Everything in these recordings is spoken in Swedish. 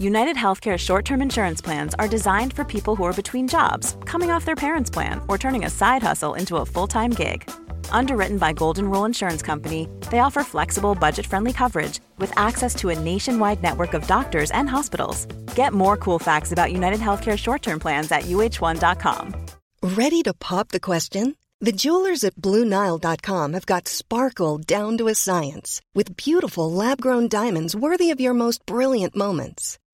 United Healthcare short term insurance plans are designed for people who are between jobs, coming off their parents' plan, or turning a side hustle into a full time gig. Underwritten by Golden Rule Insurance Company, they offer flexible, budget friendly coverage with access to a nationwide network of doctors and hospitals. Get more cool facts about United Healthcare short term plans at uh1.com. Ready to pop the question? The jewelers at BlueNile.com have got sparkle down to a science with beautiful lab grown diamonds worthy of your most brilliant moments.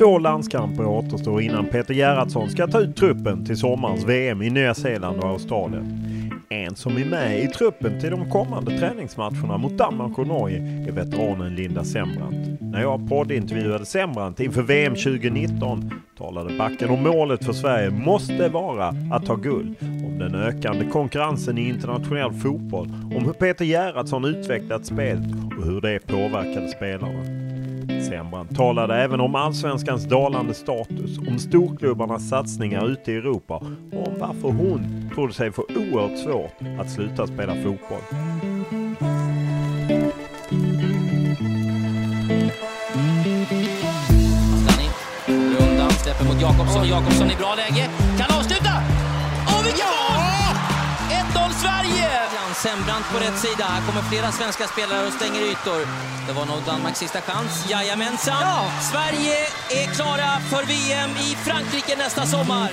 Två landskamper återstår innan Peter Gerhardsson ska ta ut truppen till sommarens VM i Nya Zeeland och Australien. En som är med i truppen till de kommande träningsmatcherna mot Danmark och Norge är veteranen Linda Sembrant. När jag poddintervjuade Sembrant inför VM 2019 talade backen om målet för Sverige måste vara att ta guld, om den ökande konkurrensen i internationell fotboll, om hur Peter Gerhardsson utvecklat spelet och hur det påverkade spelarna. Sembrant talade även om allsvenskans dalande status, om storklubbarnas satsningar ute i Europa och om varför hon trodde sig få oerhört svårt att sluta spela fotboll. Släpper mot Jakobsson. Jakobsson i bra läge. Kan avsluta! Och vilket mål! 1-0 Sverige! Sembrant på rätt sida. Här kommer flera svenska spelare och stänger ytor. Det var nog Danmarks sista chans. Jajamensan! Ja. Sverige är klara för VM i Frankrike nästa sommar.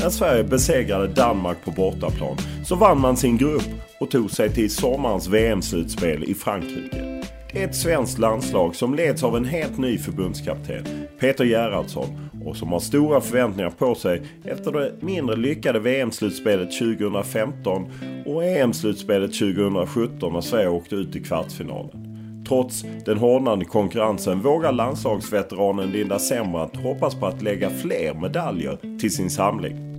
När Sverige besegrade Danmark på bortaplan så vann man sin grupp och tog sig till sommarens VM-slutspel i Frankrike. Ett svenskt landslag som leds av en helt ny förbundskapten, Peter Gerhardsson, och som har stora förväntningar på sig efter det mindre lyckade VM-slutspelet 2015 och EM-slutspelet 2017 när Sverige åkte ut i kvartsfinalen. Trots den hårdnande konkurrensen vågar landslagsveteranen Linda Sembrant hoppas på att lägga fler medaljer till sin samling.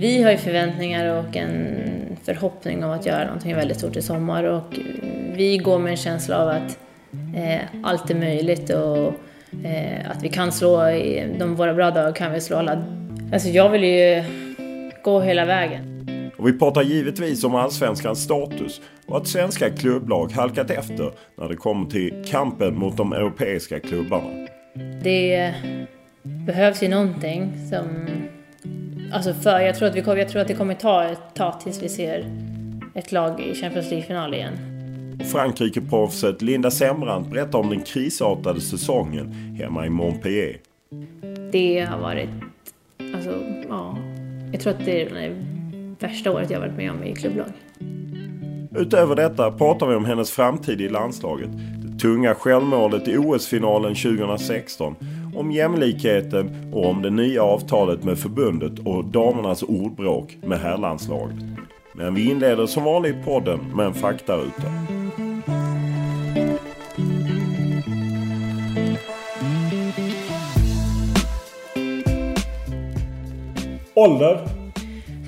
Vi har ju förväntningar och en förhoppning om att göra någonting väldigt stort i sommar och vi går med en känsla av att eh, allt är möjligt och eh, att vi kan slå, i de våra bra dagar kan vi slå alla. Alltså jag vill ju gå hela vägen. Och vi pratar givetvis om allsvenskans status och att svenska klubblag halkat efter när det kommer till kampen mot de europeiska klubbarna. Det behövs ju någonting som... Alltså för, jag tror att, vi, jag tror att det kommer ta ett tag tills vi ser ett lag i Champions League-final igen. Frankrike-proffset Linda Sembrant berättar om den krisartade säsongen hemma i Montpellier. Det har varit... Alltså, ja. Jag tror att det är det värsta året jag varit med om i klubblag. Utöver detta pratar vi om hennes framtid i landslaget. Det tunga självmålet i OS-finalen 2016. Om jämlikheten och om det nya avtalet med förbundet och damernas ordbråk med herrlandslaget. Men vi inleder som vanligt podden med en faktaruta. Ålder?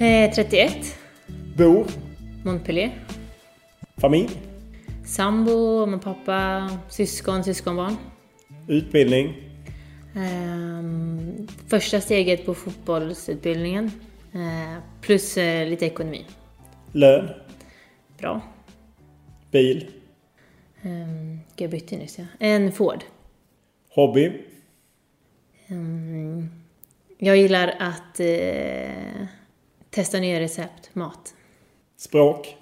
Eh, 31. Bor? Montpellier. Familj? Sambo, mamma, pappa, syskon, syskonbarn. Utbildning? Ehm, första steget på fotbollsutbildningen. Eh, plus eh, lite ekonomi. Lön? Bra. Bil? Um, jag bytte nyss ja. En Ford. Hobby? Ehm, jag gillar att eh, testa nya recept, mat. Språk?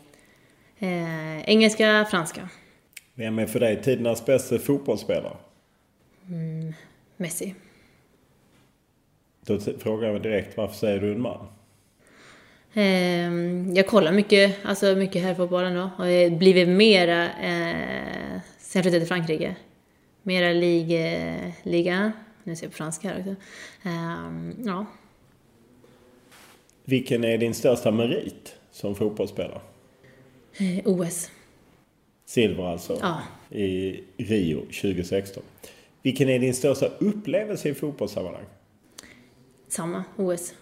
Eh, engelska, franska. Vem är för dig tidernas bästa fotbollsspelare? Messi. Då frågar jag direkt, varför säger du en man? Eh, jag kollar mycket, alltså mycket här på bollen då. Och det har blivit mera eh, sen jag flyttade till Frankrike. Mera liga, liga. Nu ser jag på franska här också. Eh, ja. Vilken är din största merit som fotbollsspelare? Eh, OS. Silver alltså? Ja. I Rio 2016. Vilken är din största upplevelse i fotbollssammanhang? Samma, OS.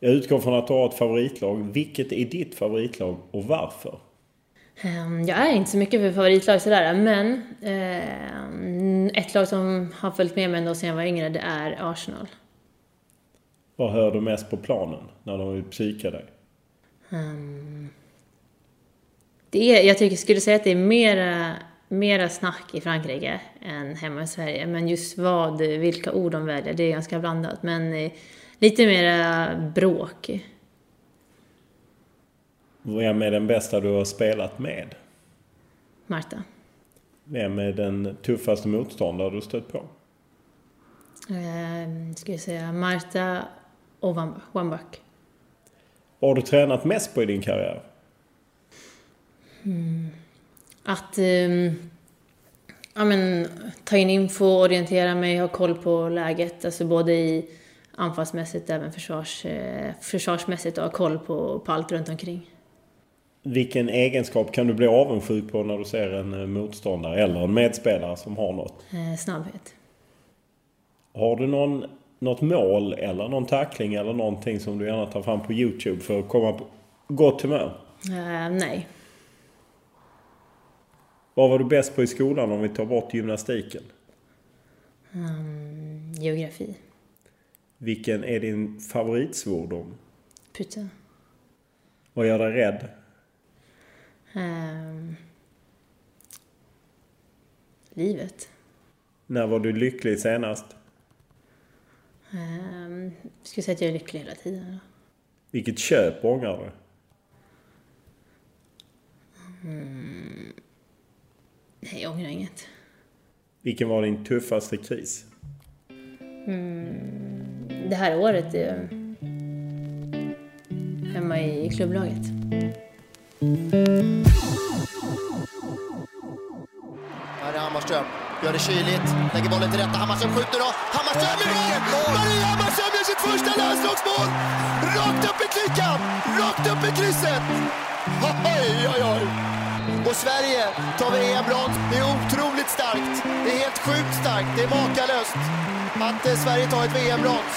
Jag utgår från att du har ett favoritlag. Vilket är ditt favoritlag och varför? Ehm, jag är inte så mycket för favoritlag sådär, men eh, ett lag som har följt med mig ändå sedan jag var yngre, det är Arsenal. Vad hör du mest på planen när de vill psyka dig? Um, det är, jag tycker, skulle säga att det är mera, mera snack i Frankrike än hemma i Sverige. Men just vad, vilka ord de väljer, det är ganska blandat. Men eh, lite mera bråk. Vem är den bästa du har spelat med? Marta. Vem är den tuffaste motståndare du stött på? Eh, ska jag säga Marta och Wambach. Vad har du tränat mest på i din karriär? Mm. Att um, ja, men, ta in info, orientera mig, ha koll på läget. Alltså både i anfallsmässigt även försvars, eh, försvarsmässigt och ha koll på, på allt runt omkring. Vilken egenskap kan du bli avundsjuk på när du ser en eh, motståndare eller en medspelare som har något? Eh, snabbhet. Har du någon, något mål eller någon tackling eller någonting som du gärna tar fram på Youtube för att komma på gott humör? Eh, nej. Vad var du bäst på i skolan om vi tar bort gymnastiken? Um, geografi. Vilken är din favoritsvordom? Putte. Vad gör dig rädd? Um, livet. När var du lycklig senast? Um, skulle säga att jag är lycklig hela tiden. Vilket köp ångrar du? Mm. Nej, jag ångrar inget. Vilken var din tuffaste kris? Mm. Det här året är hemma i klubblaget. Här är Hammarström. Gör det kyligt. Lägger bollen till rätta. Hammarström skjuter då. Hammarström i mål! Maria Hammarström gör sitt första landslagsmål! Rakt upp i klykan! Rakt upp i krysset! Oj, oj, oj! Och Sverige tar VM-brons. Det är otroligt starkt. Det är helt sjukt starkt. Det är makalöst att eh, Sverige tar ett VM-brons.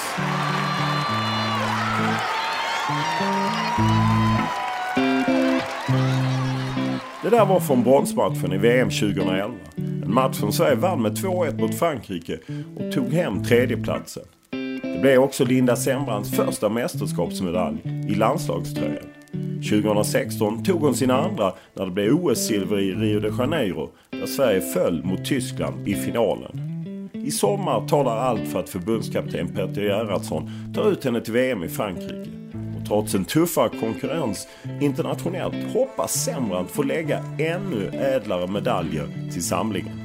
Det där var från bronsmatchen i VM 2011. En match som Sverige vann med 2-1 mot Frankrike och tog hem tredjeplatsen. Det blev också Linda Sembrants första mästerskapsmedalj i landslagströjan. 2016 tog hon sina andra när det blev OS-silver i Rio de Janeiro där Sverige föll mot Tyskland i finalen. I sommar talar allt för att förbundskapten Peter Gerhardsson tar ut henne till VM i Frankrike. Och trots en tuffare konkurrens internationellt hoppas Sembrant få lägga ännu ädlare medaljer till samlingen.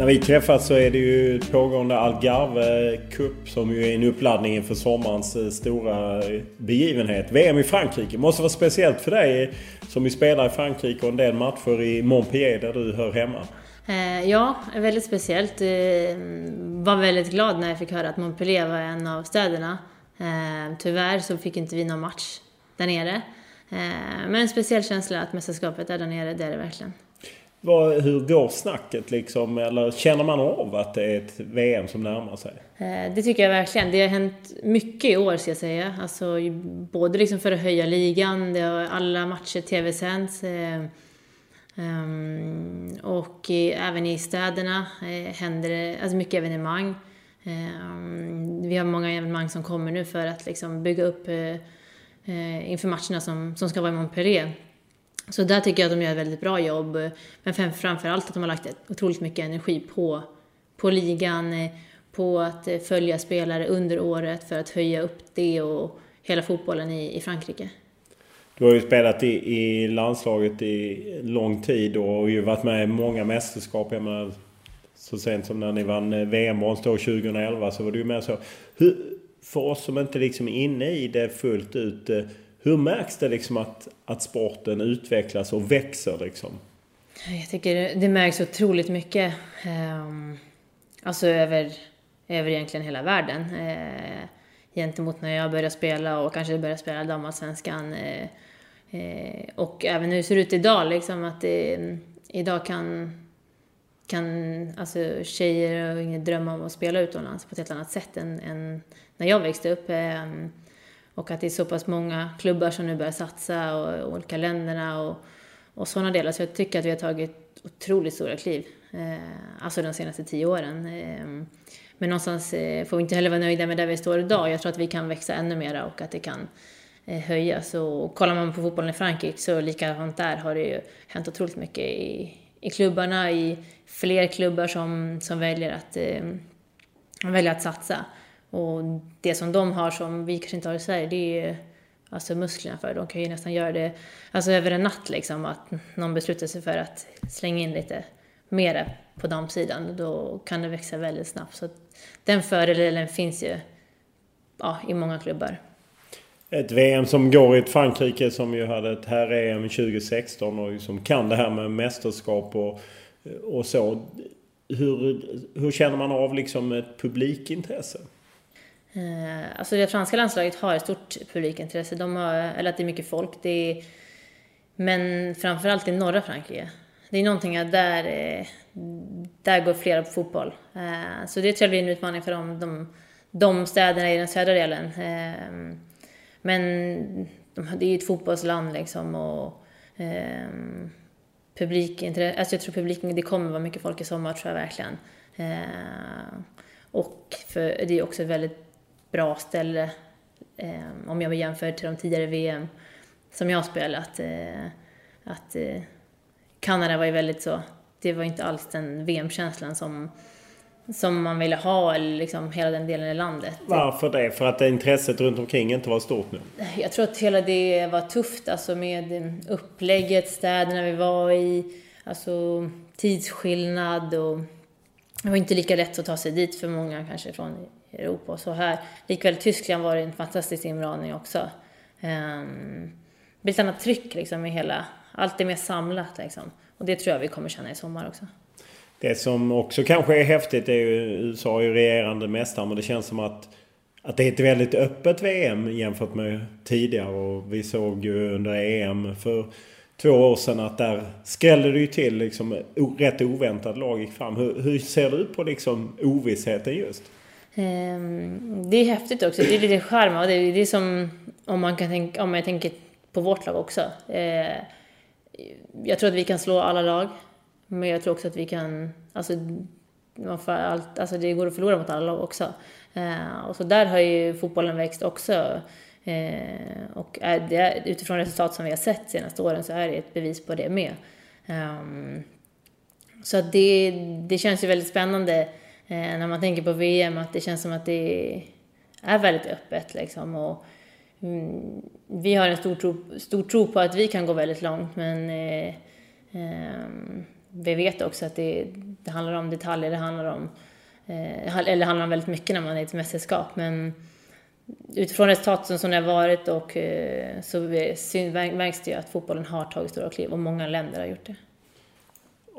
När vi träffas så är det ju pågående Algarve Cup som ju är en uppladdning inför sommarens eh, stora eh, begivenhet. VM i Frankrike. Måste vara speciellt för dig som ju spelar i Frankrike och en del matcher i Montpellier där du hör hemma. Eh, ja, väldigt speciellt. Var väldigt glad när jag fick höra att Montpellier var en av städerna. Tyvärr så fick inte vi någon match där nere. Men en speciell känsla att mästerskapet är där nere, det är det verkligen. Vad, hur går snacket liksom? Eller känner man av att det är ett VM som närmar sig? Eh, det tycker jag verkligen. Det har hänt mycket i år ska jag säga. Alltså, både liksom för att höja ligan, det har alla matcher tv-sänds. Eh, ehm, och även i städerna eh, händer det alltså mycket evenemang. Ehm, vi har många evenemang som kommer nu för att liksom bygga upp inför matcherna som, som ska vara i Montpellier. Så där tycker jag att de gör ett väldigt bra jobb. Men framförallt att de har lagt otroligt mycket energi på, på ligan, eh, på att eh, följa spelare under året för att höja upp det och hela fotbollen i, i Frankrike. Du har ju spelat i, i landslaget i lång tid och ju varit med i många mästerskap. Jag menar, så sent som när ni vann eh, VM-brons 2011 så var du ju med så. Hur, för oss som inte liksom är inne i det fullt ut. Hur märks det liksom att, att sporten utvecklas och växer liksom? Jag tycker det märks otroligt mycket. Ehm, alltså över, över egentligen hela världen. Eh, gentemot när jag började spela och kanske började spela damallsvenskan. Eh, eh, och även hur det ser ut idag, liksom att det, idag kan, kan alltså tjejer och drömma om att spela utomlands på ett helt annat sätt än, än när jag växte upp. Ehm, och att det är så pass många klubbar som nu börjar satsa och olika länderna och, och sådana delar. Så jag tycker att vi har tagit otroligt stora kliv. Eh, alltså de senaste tio åren. Eh, men någonstans eh, får vi inte heller vara nöjda med där vi står idag. Jag tror att vi kan växa ännu mera och att det kan eh, höjas. Och kollar man på fotbollen i Frankrike så likadant där har det ju hänt otroligt mycket i, i klubbarna, i fler klubbar som, som väljer, att, eh, väljer att satsa. Och det som de har som vi kanske inte har i Sverige, det är ju alltså musklerna för. De kan ju nästan göra det alltså över en natt liksom, att någon beslutar sig för att slänga in lite mera på damsidan. Då kan det växa väldigt snabbt. Så den fördelen finns ju ja, i många klubbar. Ett VM som går i ett Frankrike som ju hade ett här EM 2016 och som kan det här med mästerskap och, och så. Hur, hur känner man av liksom ett publikintresse? Eh, alltså det franska landslaget har ett stort publikintresse. De har, eller att det är mycket folk. Det är, men framförallt i norra Frankrike. Det är någonting att där, eh, där går flera på fotboll. Eh, så det tror jag blir en utmaning för dem, de, de städerna i den södra delen. Eh, men det är ju ett fotbollsland liksom och eh, publikintresse, alltså jag tror publiken, det kommer vara mycket folk i sommar tror jag verkligen. Och för det är också väldigt bra ställe eh, om jag jämför till de tidigare VM som jag spelat. Eh, att eh, Kanada var ju väldigt så, det var inte alls den VM-känslan som, som man ville ha, eller liksom hela den delen i landet. Varför det? För att intresset runt omkring inte var stort nu? Jag tror att hela det var tufft, alltså med upplägget, städerna vi var i, alltså tidsskillnad och det var inte lika lätt att ta sig dit för många kanske från Europa och så här. Likväl Tyskland var det en fantastisk inramning också. Um, det blir ett annat tryck liksom i hela, allt är mer samlat liksom. Och det tror jag vi kommer känna i sommar också. Det som också kanske är häftigt är ju USA är ju regerande mästare men det känns som att att det är ett väldigt öppet VM jämfört med tidigare och vi såg ju under EM för två år sedan att där skrällde det ju till liksom rätt oväntat lag gick fram. Hur, hur ser du på liksom ovissheten just? Ehm, det är häftigt också. Det är lite charm och det är, det är som om man kan tänka, om jag tänker på vårt lag också. Ehm, jag tror att vi kan slå alla lag. Men jag tror också att vi kan, alltså, man får allt, alltså det går att förlora mot alla lag också. Ehm, och så där har ju fotbollen växt också. och är det, utifrån resultat som vi har sett de senaste åren så är det ett bevis på det med. så att det, det känns ju väldigt spännande eh, Eh, när man tänker på VM att det känns som att det är väldigt öppet liksom. Och, mm, vi har en stor tro, stor tro på att vi kan gå väldigt långt men eh, eh, vi vet också att det, det, handlar om detaljer, det handlar om, eh, eller det handlar om väldigt mycket när man är i ett mästerskap men utifrån resultaten som det har varit och eh, så märks det ju att fotbollen har tagit stora kliv och många länder har gjort det.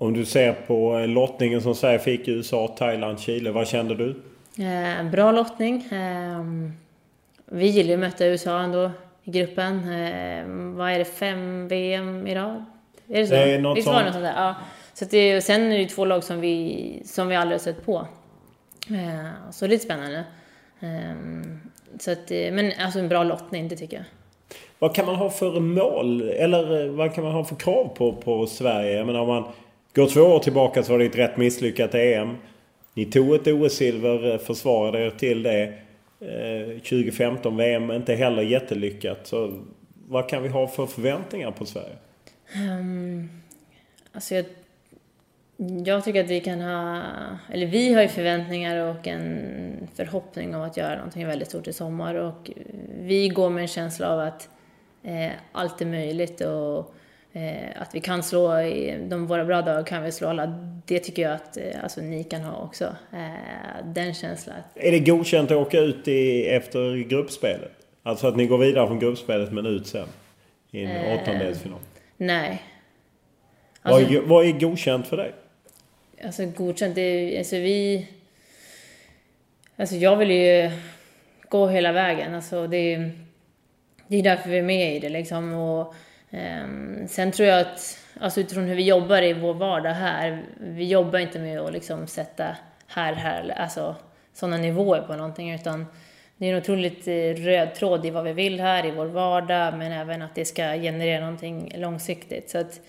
Om du ser på eh, lottningen som Sverige fick i USA, Thailand, Chile. Vad kände du? Eh, bra lottning. Eh, vi gillar ju att möta USA ändå i gruppen. Vad är det, fem VM i rad? Är det så? Det är något Visst var det något sånt där? Ja. Så det, sen är det ju två lag som vi, som vi aldrig har sett på. Så det är lite spännande. Så att, men alltså en bra lottning, det tycker jag. Vad kan man ha för mål? Eller vad kan man ha för krav på, på Sverige? Jag menar om man Går två år tillbaka så var det ett rätt misslyckat EM. Ni tog ett OS-silver, eh, försvarade er till det. Eh, 2015 VM inte heller jättelyckat. Så vad kan vi ha för förväntningar på Sverige? Um, alltså jag, jag tycker att vi kan ha, eller vi har ju förväntningar och en förhoppning om att göra någonting väldigt stort i sommar och vi går med en känsla av att eh, allt är möjligt och eh, att vi kan slå, i de våra bra dagar kan vi slå alla. Det tycker jag att eh, alltså, ni kan ha också. Eh, den känslan. Är det godkänt att åka ut i, efter gruppspelet? Alltså att ni går vidare från gruppspelet men ut sen? I en eh, åttondelsfinal? Nej. Alltså, vad, är, vad är godkänt för dig? Alltså godkänt, det, alltså vi... Alltså jag vill ju gå hela vägen. Alltså det, det är därför vi är med i det liksom. Och, Ehm, sen tror jag att, alltså utifrån hur vi jobbar i vår vardag här, vi jobbar inte med att liksom sätta här, här, alltså sådana nivåer på någonting utan det är en otroligt eh, röd tråd i vad vi vill här i vår vardag men även att det ska generera någonting långsiktigt. Så att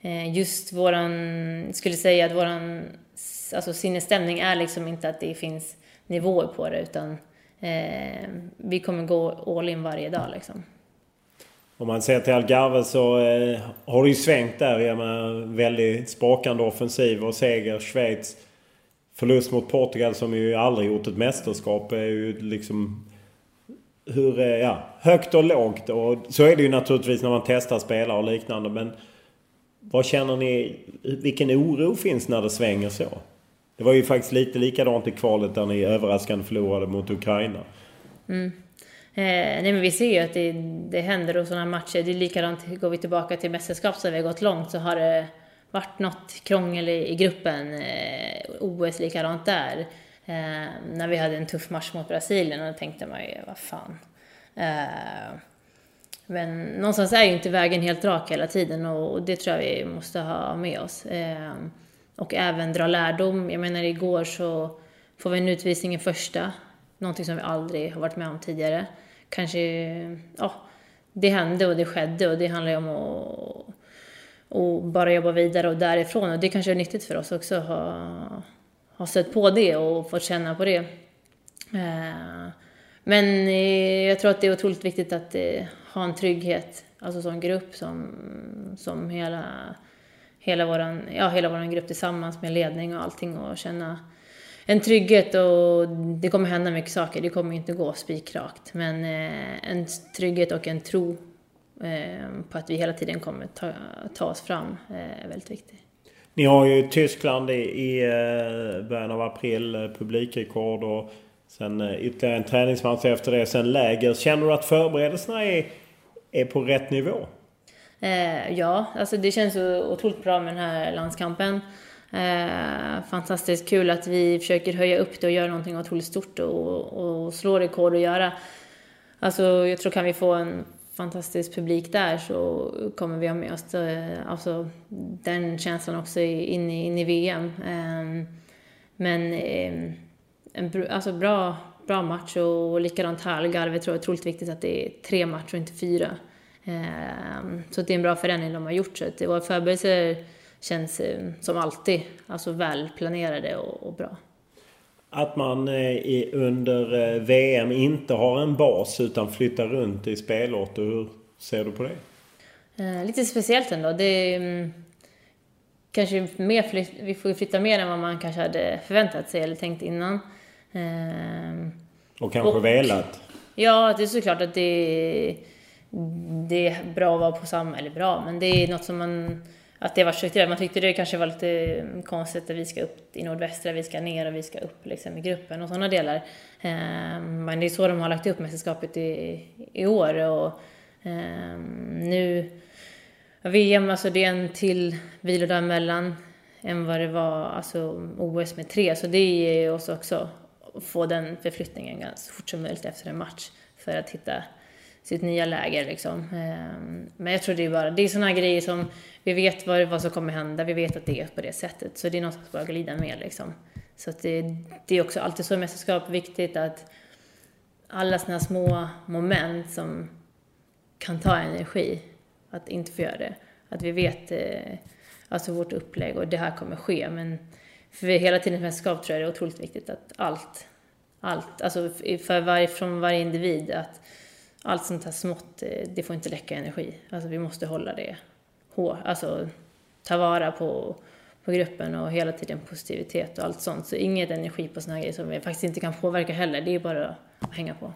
eh, just våran, skulle säga att våran alltså sinnesstämning är liksom inte att det finns nivåer på det utan eh, vi kommer gå all in varje dag liksom. Om man ser till Algarve så eh, har det ju svängt där. Jag menar, väldigt sprakande offensiv och seger. Schweiz förlust mot Portugal som ju aldrig gjort ett mästerskap är ju liksom... Hur, eh, ja, högt och lågt. Och så är det ju naturligtvis när man testar spelare och liknande. Men vad känner ni? Vilken oro finns när det svänger så? Det var ju faktiskt lite likadant i kvalet där ni överraskande förlorade mot Ukraina. Mm. Eh, nej men vi ser ju att det, det händer och sådana matcher. Det är likadant, går vi tillbaka till mästerskap så har vi gått långt så har det varit något krångel i, i gruppen. Eh, OS likadant där. Eh, när vi hade en tuff match mot Brasilien och då tänkte man ju, vad fan. Eh, men någonstans är ju inte vägen helt rak hela tiden och det tror jag vi måste ha med oss. Eh, och även dra lärdom. Jag menar igår så får vi en utvisning i första, någonting som vi aldrig har varit med om tidigare. Kanske, ja, det hände och det skedde och det handlar ju om att och bara jobba vidare och därifrån. Och det kanske är nyttigt för oss också att ha, ha stött på det och fått känna på det. Eh, men eh, jag tror att det är otroligt viktigt att eh, ha en trygghet, alltså som grupp, som, som hela hela vår ja, hela våran grupp tillsammans med ledning och allting och känna en trygghet och det kommer hända mycket saker. Det kommer inte gå spikrakt. Men eh, en trygghet och en tro eh, på att vi hela tiden kommer ta, ta oss fram eh, är väldigt viktigt. Ni har ju Tyskland i, början av april, publikrekord och sen ytterligare en träningsmatch efter det, sen läger. Känner du att förberedelserna är, är på rätt nivå? Ja, alltså det känns otroligt bra med den här landskampen. Eh, fantastiskt kul att vi försöker höja upp det och göra någonting otroligt stort och, och slå rekord och göra. Alltså jag tror kan vi få en fantastisk publik där så kommer vi ha med oss eh, alltså, den känslan också in i, in i VM. Eh, men eh, en alltså, bra, bra match och likadant här, Algarve tror jag är otroligt viktigt att det är tre matcher och inte fyra. Ehm, så det är en bra förändring de har gjort. Så att våra förberedelser känns eh, som alltid alltså välplanerade och, och bra. Att man eh, under eh, VM inte har en bas utan flyttar runt i spelorter. Hur ser du på det? lite speciellt ändå. Det är, mm, kanske mer flytt, vi får flytta mer än vad man kanske hade förväntat sig eller tänkt innan. Ehm, och kanske och, velat? Ja, det är såklart att det det är bra att vara på samma, eller bra, men det är något som man, att det var strukturerat. Man tyckte det kanske var lite mm, konstigt att vi ska upp i nordvästra, vi ska ner och vi ska upp liksom i gruppen och sådana delar. Ehm, men det är så de har lagt upp mästerskapet i, i år och ehm, nu, VM, alltså det är en till vilodag mellan än vad det var alltså OS med tre, så det ger oss också att få den förflyttningen ganska fort som möjligt efter en match för att hitta sitt nya läger liksom. Ehm, men jag tror det är bara, det är sådana grejer som, vi vet vad, vad som kommer hända, vi vet att det är på det sättet. Så det är något att bara glida med liksom. Så att det, det är också alltid så i mästerskap viktigt att alla sådana små moment som kan ta energi, att inte få göra det. Att vi vet eh, alltså vårt upplägg och det här kommer ske. Men för hela tiden i mästerskap tror jag det är otroligt viktigt att allt, allt, alltså för varje, från varje individ, att allt sånt här smått, eh, det får inte läcka energi. Alltså vi måste hålla det hårt, alltså ta vara på, på gruppen och hela tiden positivitet och allt sånt. Så inget energi på såna här grejer som vi faktiskt inte kan påverka heller, det är bara att hänga på.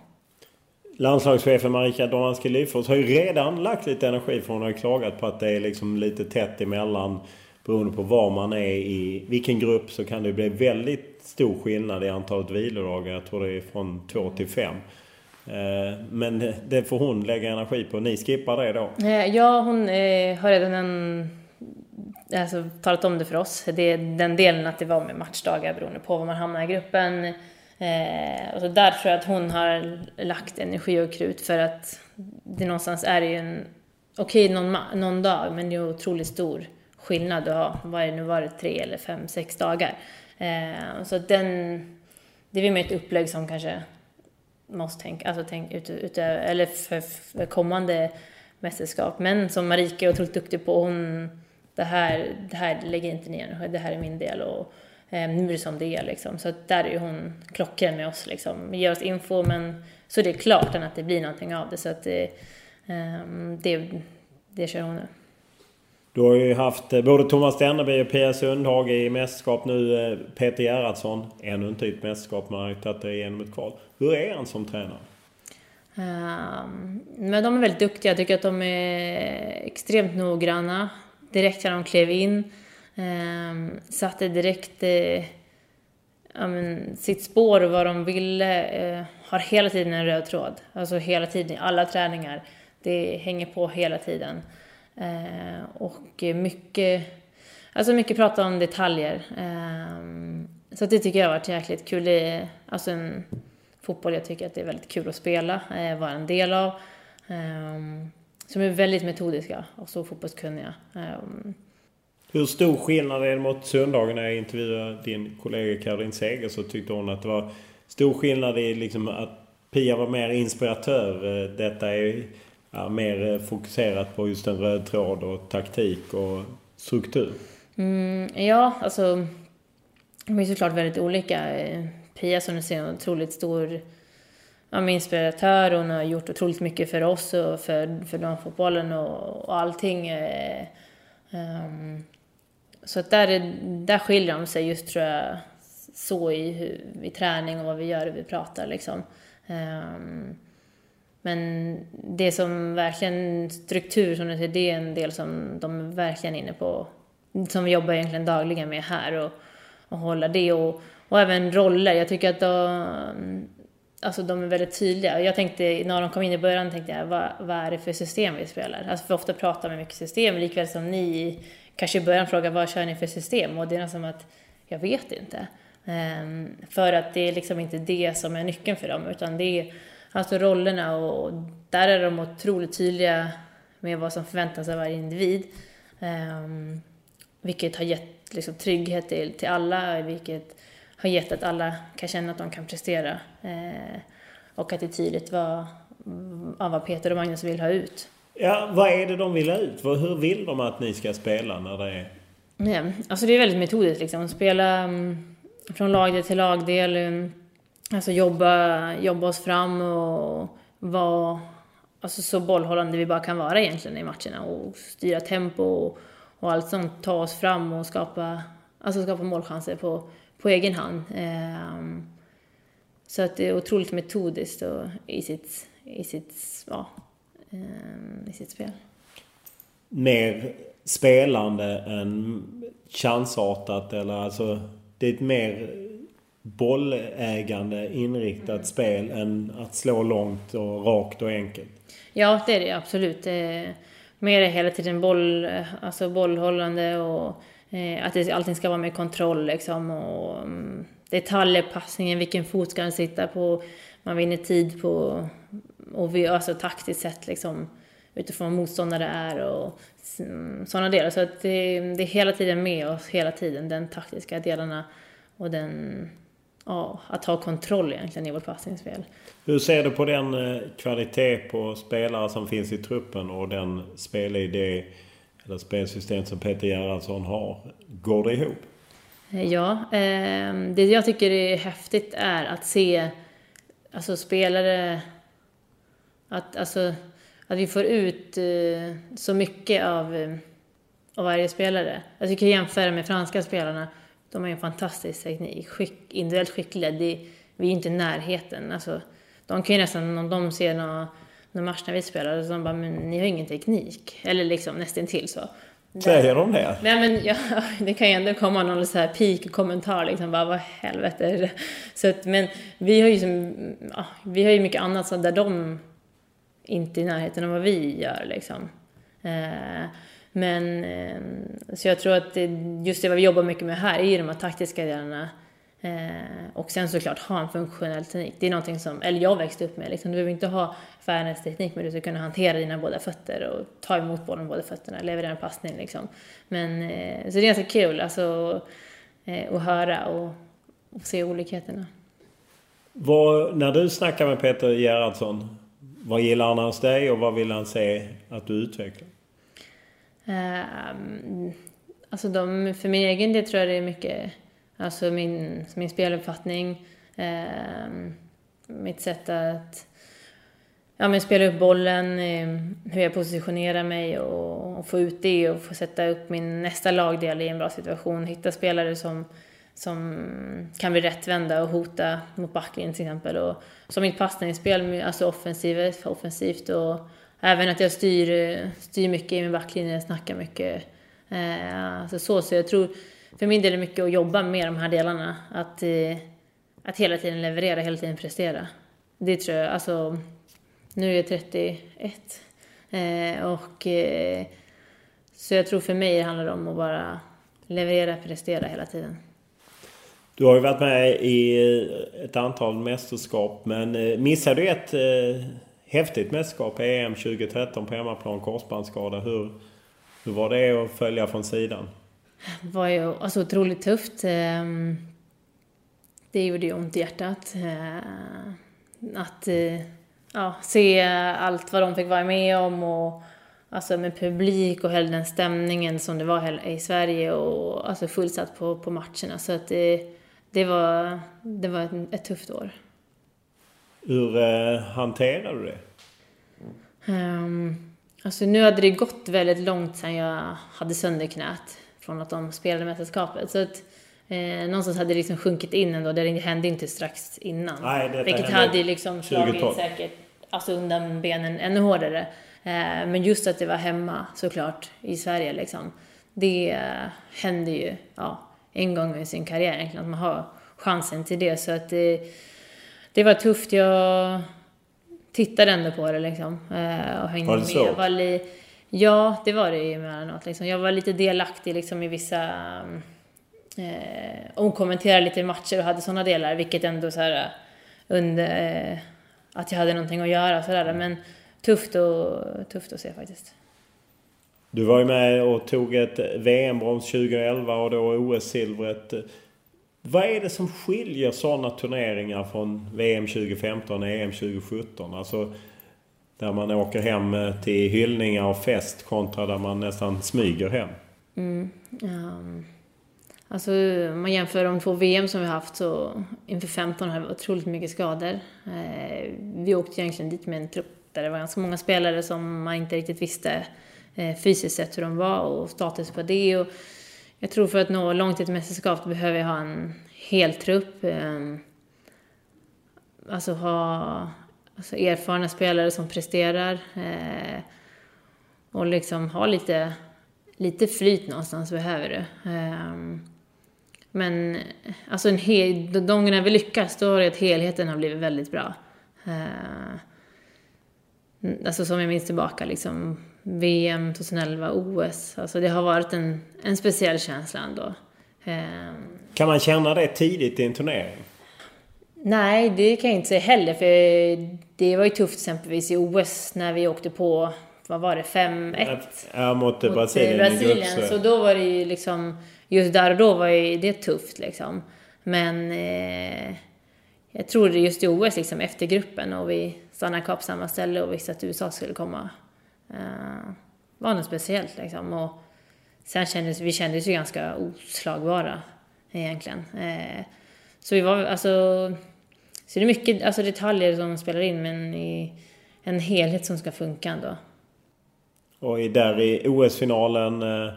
Landslagschefen Marika Domanski Lyfors har ju redan lagt lite energi för hon har ju klagat på att det är liksom lite tätt emellan. Beroende på var man är i vilken grupp så kan det bli väldigt stor skillnad i antalet vilodagar. Jag tror det är från två till fem. Eh, men det får hon lägga energi på. Ni skippar det då? Eh, ja, hon eh, har redan en, alltså, talat om det för oss. Det är den delen att det var med matchdagar beroende på var man hamnar i gruppen. Eh, och så där tror jag att hon har lagt energi och krut för att det någonstans är ju en, okej okay, någon, någon dag, men det är otroligt stor skillnad att ha, vad är det nu var det, tre eller fem, sex dagar. Eh, så den, det är väl mer ett upplägg som kanske måste tänka, alltså tänk ut, ut, eller för, för kommande mästerskap. Men som Marika är otroligt duktig på, hon, det här, det här lägger inte ner, det här är min del och eh, nu är det som det är liksom. Så där är hon klockren med oss liksom, ger oss info men så det är klart att det blir någonting av det så att det, eh, ehm, det, det kör hon nu. Du har ju haft eh, både Thomas Steneby och Pia Sundhage i mästerskap nu. Eh, Peter Gerhardsson, ännu inte i ett mästerskap, men har ju tagit det igenom ett kval. Hur är han som tränare? Um, men de är väldigt duktiga. Jag tycker att de är extremt noggranna. Direkt när de klev in. Um, satte direkt uh, um, sitt spår och vad de ville. Uh, har hela tiden en röd tråd. Alltså hela tiden, i alla träningar. Det hänger på hela tiden. Eh, och mycket, alltså mycket prata om detaljer. Eh, så det tycker jag har varit jäkligt kul. Det är, alltså en, fotboll jag tycker att det är väldigt kul att spela, eh, vara en del av. Eh, som är väldigt metodiska och så fotbollskunniga. Eh, Hur stor skillnad är det mot söndagen? När jag intervjuade din kollega Caroline Seger så tyckte hon att det var stor skillnad i liksom att Pia var mer inspiratör. Detta är ja, mer eh, fokuserat på just en röd tråd och taktik och struktur. Mm, ja, alltså de är såklart väldigt olika. Eh, Pia som du ser är en otroligt stor ja, inspiratör. Hon har gjort otroligt mycket för oss och för, för damfotbollen och, och allting. Eh, um, så att där, där skiljer de sig just tror jag så i, i träning och vad vi gör och vi pratar liksom. Um, men det som verkligen, struktur som du säger, det är en del som de är verkligen inne på. Som vi jobbar egentligen dagligen med här och, och hålla det. Och, och även roller. Jag tycker att de, alltså de är väldigt tydliga. Jag tänkte, när de kom in i början tänkte jag, vad, vad är det för system vi spelar? Alltså för ofta pratar man mycket system, likväl som ni kanske i början frågar, vad kör ni för system? Och det är som att, jag vet inte. Um, för att det är liksom inte det som är nyckeln för dem, utan det är alltså rollerna och där är de otroligt tydliga med vad som förväntas av varje individ. Um, vilket har gett liksom, trygghet till, till alla, vilket har gett att alla kan känna att de kan prestera. Eh, och att det är tydligt vad, vad Peter och Magnus vill ha ut. Ja, vad är det de vill ha ut? Hur vill de att ni ska spela när det är... Ja, alltså det är väldigt metodiskt liksom. Spela um, från lagdel till lagdel. Um, alltså jobba, jobba oss fram och vara alltså så bollhållande vi bara kan vara egentligen i matcherna. Och styra tempo och, och allt sånt. Ta oss fram och skapa, alltså skapa målchanser på på egen hand. Um, så att det är otroligt metodiskt och i, sitt, i, sitt, ja, um, i sitt spel. Mer spelande än chansartat eller alltså det är ett mer bollägande inriktat mm. spel än att slå långt och rakt och enkelt. Ja, det är det absolut. Det mer hela tiden boll, alltså bollhållande och Eh, att det, allting ska vara med kontroll liksom och mm, detaljpassningen, detaljer, passningen, vilken fot ska den sitta på, man vinner tid på, och vi, alltså taktiskt sett liksom utifrån vad motståndare är och mm, sådana delar. Så att det, det, är hela tiden med oss, hela tiden, den taktiska delarna och den, ja, att ha kontroll egentligen i vårt passningsspel. Hur ser du på den eh, kvalitet på spelare som finns i truppen och den spelidé eller spelsystem som Peter Gerhardsson har. Går det ihop? Ja, eh, det jag tycker är häftigt är att se alltså spelare, att, alltså, att vi får ut eh, så mycket av, eh, av varje spelare. Jag tycker jämföra med franska spelarna, de har en fantastisk teknik, skick, individuellt skickliga. Det, vi är inte i närheten. Alltså, de kan ju nästan, om de ser någon, någon match när vi spelar, så de bara, men ni har ingen teknik. Eller liksom nästan till så. Säger de det? Nej men ja, det kan ju ändå komma någon så här peak-kommentar liksom, bara vad helvete är det? Så att, men vi har ju som, ja, vi har ju mycket annat så där de inte är i närheten av vad vi gör liksom. Eh, men, ehm, så jag tror att just det vad vi jobbar mycket med här är ju de här taktiska delarna. Eh, och sen såklart ha en funktionell teknik. Det är någonting som, eller jag växte upp med liksom. Du behöver inte ha världens teknik men du ska kunna hantera dina båda fötter och ta emot bollen med båda fötterna, leverera en passning liksom. Men, eh, så det är ganska kul alltså eh, att höra och, och se olikheterna. Vad, när du snackar med Peter Gerhardsson, vad gillar han hos dig och vad vill han se att du utvecklar? Um, alltså de, för min egen del tror jag det är mycket alltså min, min speluppfattning, um, mitt sätt att ja, men spela upp bollen, ehm, hur jag positionerar mig och, och, få ut det och få sätta upp min nästa lagdel i en bra situation. Hitta spelare som, som kan bli rättvända och hota mot backlinjen till exempel. Och, så mitt passningsspel, alltså offensivt, offensivt och även att jag styr, eh, styr mycket i min backlinje, snackar mycket. Eh, alltså så, så jag tror, för min del är det mycket att jobba med de här delarna. Att, eh, att hela tiden leverera, hela tiden prestera. Det tror jag, alltså nu är jag 31. Eh, och, eh, så jag tror för mig det handlar om att bara leverera, prestera hela tiden. Du har ju varit med i ett antal mästerskap men eh, missade du ett eh, häftigt mästerskap, EM 2013 på hemmaplan, korsbandsskada. Hur, hur var det att följa från sidan? Det var ju alltså, otroligt tufft. Ehm, det gjorde ju ont i hjärtat. Ehm, att eh, ja, se allt vad de fick vara med om och alltså med publik och hela den stämningen som det var i Sverige och alltså fullsatt på, på matcherna. Så att det, det var, det var ett, ett tufft år. Hur eh, hanterade du det? Um, alltså nu hade det gått väldigt långt sedan jag hade sönder knät från att de spelade mästerskapet. Så att, eh, någonstans hade det liksom sjunkit in ändå. Det hände inte strax innan. Nej, det vilket hade liksom slagit säkert alltså undan benen ännu hårdare. Eh, men just att det var hemma såklart i Sverige liksom. Det eh, händer ju ja, en gång i sin karriär egentligen, att man har chansen till det. Så att det, det var tufft. Jag tittade ändå på det liksom. Eh, och hängde var det med. Var li, ja, det var det ju emellanåt. Liksom. Jag var lite delaktig liksom, i vissa eh, omkommenterade lite matcher och hade sådana delar, vilket ändå så här under eh, att jag hade någonting att göra sådär. Men tufft, och, tufft att se faktiskt. Du var ju med och tog ett VM-brons 2011 och då OS-silvret. Vad är det som skiljer sådana turneringar från VM 2015 och EM 2017? Alltså där man åker hem eh, till hyllningar och fest kontra där man nästan smyger hem. Mm, um, Alltså om man jämför de två VM som vi haft så inför 15 har det varit otroligt mycket skador. Eh, vi åkte egentligen dit med en trupp där det var ganska många spelare som man inte riktigt visste eh, fysiskt sett hur de var och status på det. Och jag tror för att nå långt i ett mästerskap behöver jag ha en hel trupp. Ehm, alltså ha alltså erfarna spelare som presterar. Eh, och liksom ha lite, lite flyt någonstans behöver du. Ehm, men alltså en hel, de gångerna vi lyckas, då har det att helheten har blivit väldigt bra. Eh, alltså som jag minns tillbaka, liksom VM 2011, OS. Alltså det har varit en, en speciell känsla ändå. Uh, kan man känna det tidigt i en turnering? Nej, det kan jag inte säga heller. För det var ju tufft exempelvis i OS när vi åkte på, vad var det, 5-1? Ja, mot, mot Brasilien. Brasilien. Så då var det ju liksom just där och då var ju det tufft liksom. Men eh, jag tror det just i OS liksom efter gruppen och vi stannade kvar på samma ställe och visste att USA skulle komma. Uh, var något speciellt liksom. Och sen kändes vi kändes ju ganska oslagbara egentligen. Uh, så vi var alltså så det är mycket alltså detaljer som spelar in men i en helhet som ska funka ändå. Och där i OS-finalen eh,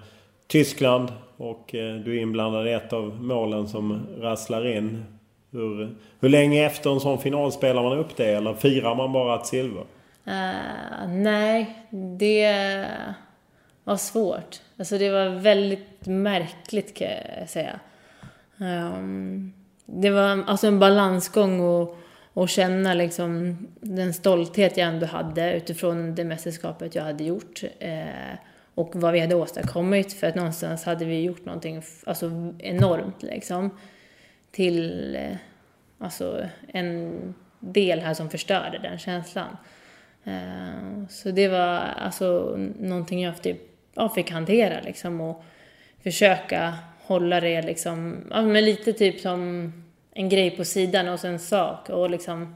Tyskland och eh, du är inblandad i ett av målen som rasslar in. Hur, hur länge efter en sån final spelar man upp det eller firar man bara ett silver? Uh, nej, det var svårt. Alltså det var väldigt märkligt kan jag säga. Um, det var alltså en balansgång och, och känna liksom den stolthet jag ändå hade utifrån det mästerskapet jag hade gjort. Eh, och vad vi hade åstadkommit för att någonstans hade vi gjort någonting alltså, enormt liksom. Till eh, alltså, en del här som förstörde den känslan. Eh, så det var alltså någonting jag typ, ja, fick hantera liksom och försöka hålla det liksom, ja, men lite typ som en grej på sidan och en sak och liksom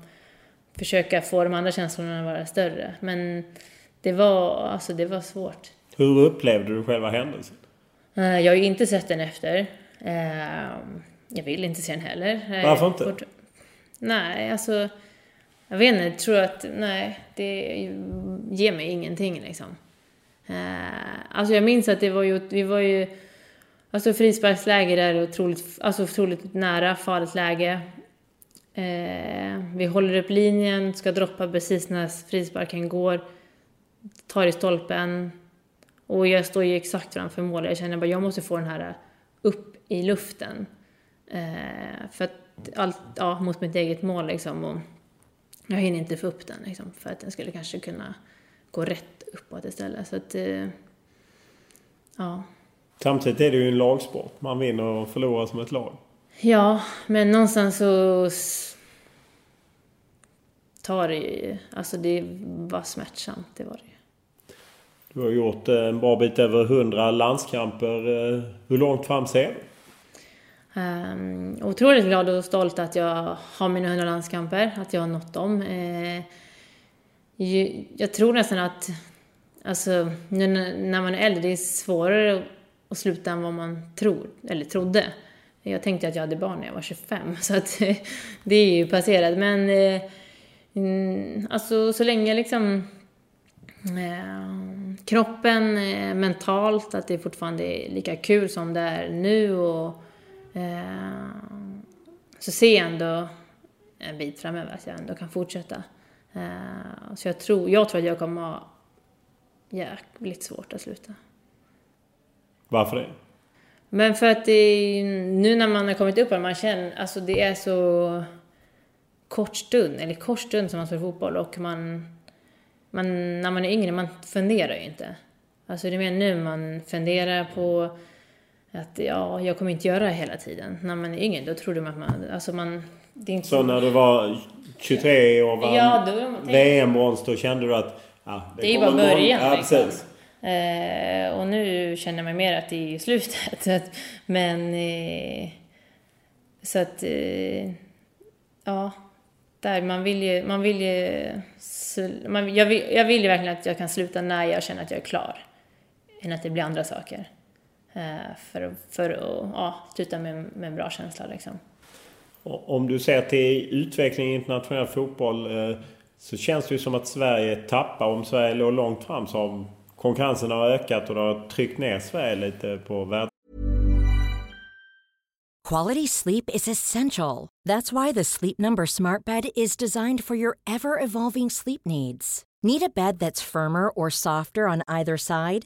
försöka få de andra känslorna att vara större. Men det var, alltså det var svårt. Hur upplevde du själva händelsen? Eh, jag har ju inte sett den efter. Eh, jag vill inte se den heller. Varför inte? Nej, alltså... Jag vet inte, jag tror att... Nej, det ger mig ingenting liksom. Eh, alltså jag minns att det var ju... Vi var ju... Alltså frisparksläge där är otroligt, alltså otroligt nära farligt läge. Eh, vi håller upp linjen, ska droppa precis när frisparken går. Tar i stolpen, och jag står ju exakt framför målet. Jag känner bara, jag måste få den här upp i luften. Eh, för att allt, ja, mot mitt eget mål liksom. Och jag hinner inte få upp den liksom, för att den skulle kanske kunna gå rätt uppåt istället. Så att, eh, ja. Samtidigt är det ju en lagsport. Man vinner och förlorar som ett lag. Ja, men någonstans så tar det ju, alltså det var smärtsamt, det var det du har gjort en bra bit över 100 landskamper. Eh, hur långt fram ser du? Um, otroligt glad och stolt att jag har mina 100 landskamper, att jag har nått dem. Uh, jag tror nästan att, alltså, nu när man är äldre, det är svårare att sluta än vad man tror, eller trodde. Jag tänkte att jag hade barn när jag var 25, så att det är ju passerat. Men uh, alltså så länge liksom uh, kroppen, mentalt, att det fortfarande är lika kul som det är nu och så ser jag ändå en bit framöver att jag ändå kan fortsätta. Eh, så jag tror, jag tror att jag kommer ha jäkligt svårt att sluta. Varför det? Men för att det, nu när man har kommit upp och man känner, alltså det är så kort stund, eller kort stund som man spelar fotboll och man man, när man är yngre, man funderar ju inte. Alltså det är mer nu man funderar på att ja, jag kommer inte göra det hela tiden. När man är yngre, då trodde man att man, alltså man... Det är inte så när du var 23 och vann ja, VM-brons, då kände du att ja, det, det är bara början ja, liksom. Eh, och nu känner man mer att det är slutet. Men... Eh, så att... Eh, ja där man vill ju, man vill ju, man, jag, vill, jag vill ju verkligen att jag kan sluta när jag känner att jag är klar. Än att det blir andra saker. Eh, för, för att ja, sluta med, med en bra känsla liksom. Om du ser till utvecklingen i internationell fotboll eh, så känns det ju som att Sverige tappar. Om Sverige låg långt fram så har konkurrensen har ökat och det har tryckt ner Sverige lite på världen. Quality sleep is essential. That's why the Sleep Number smart bed is designed for your ever-evolving sleep needs. Need a bed that's firmer or softer on either side?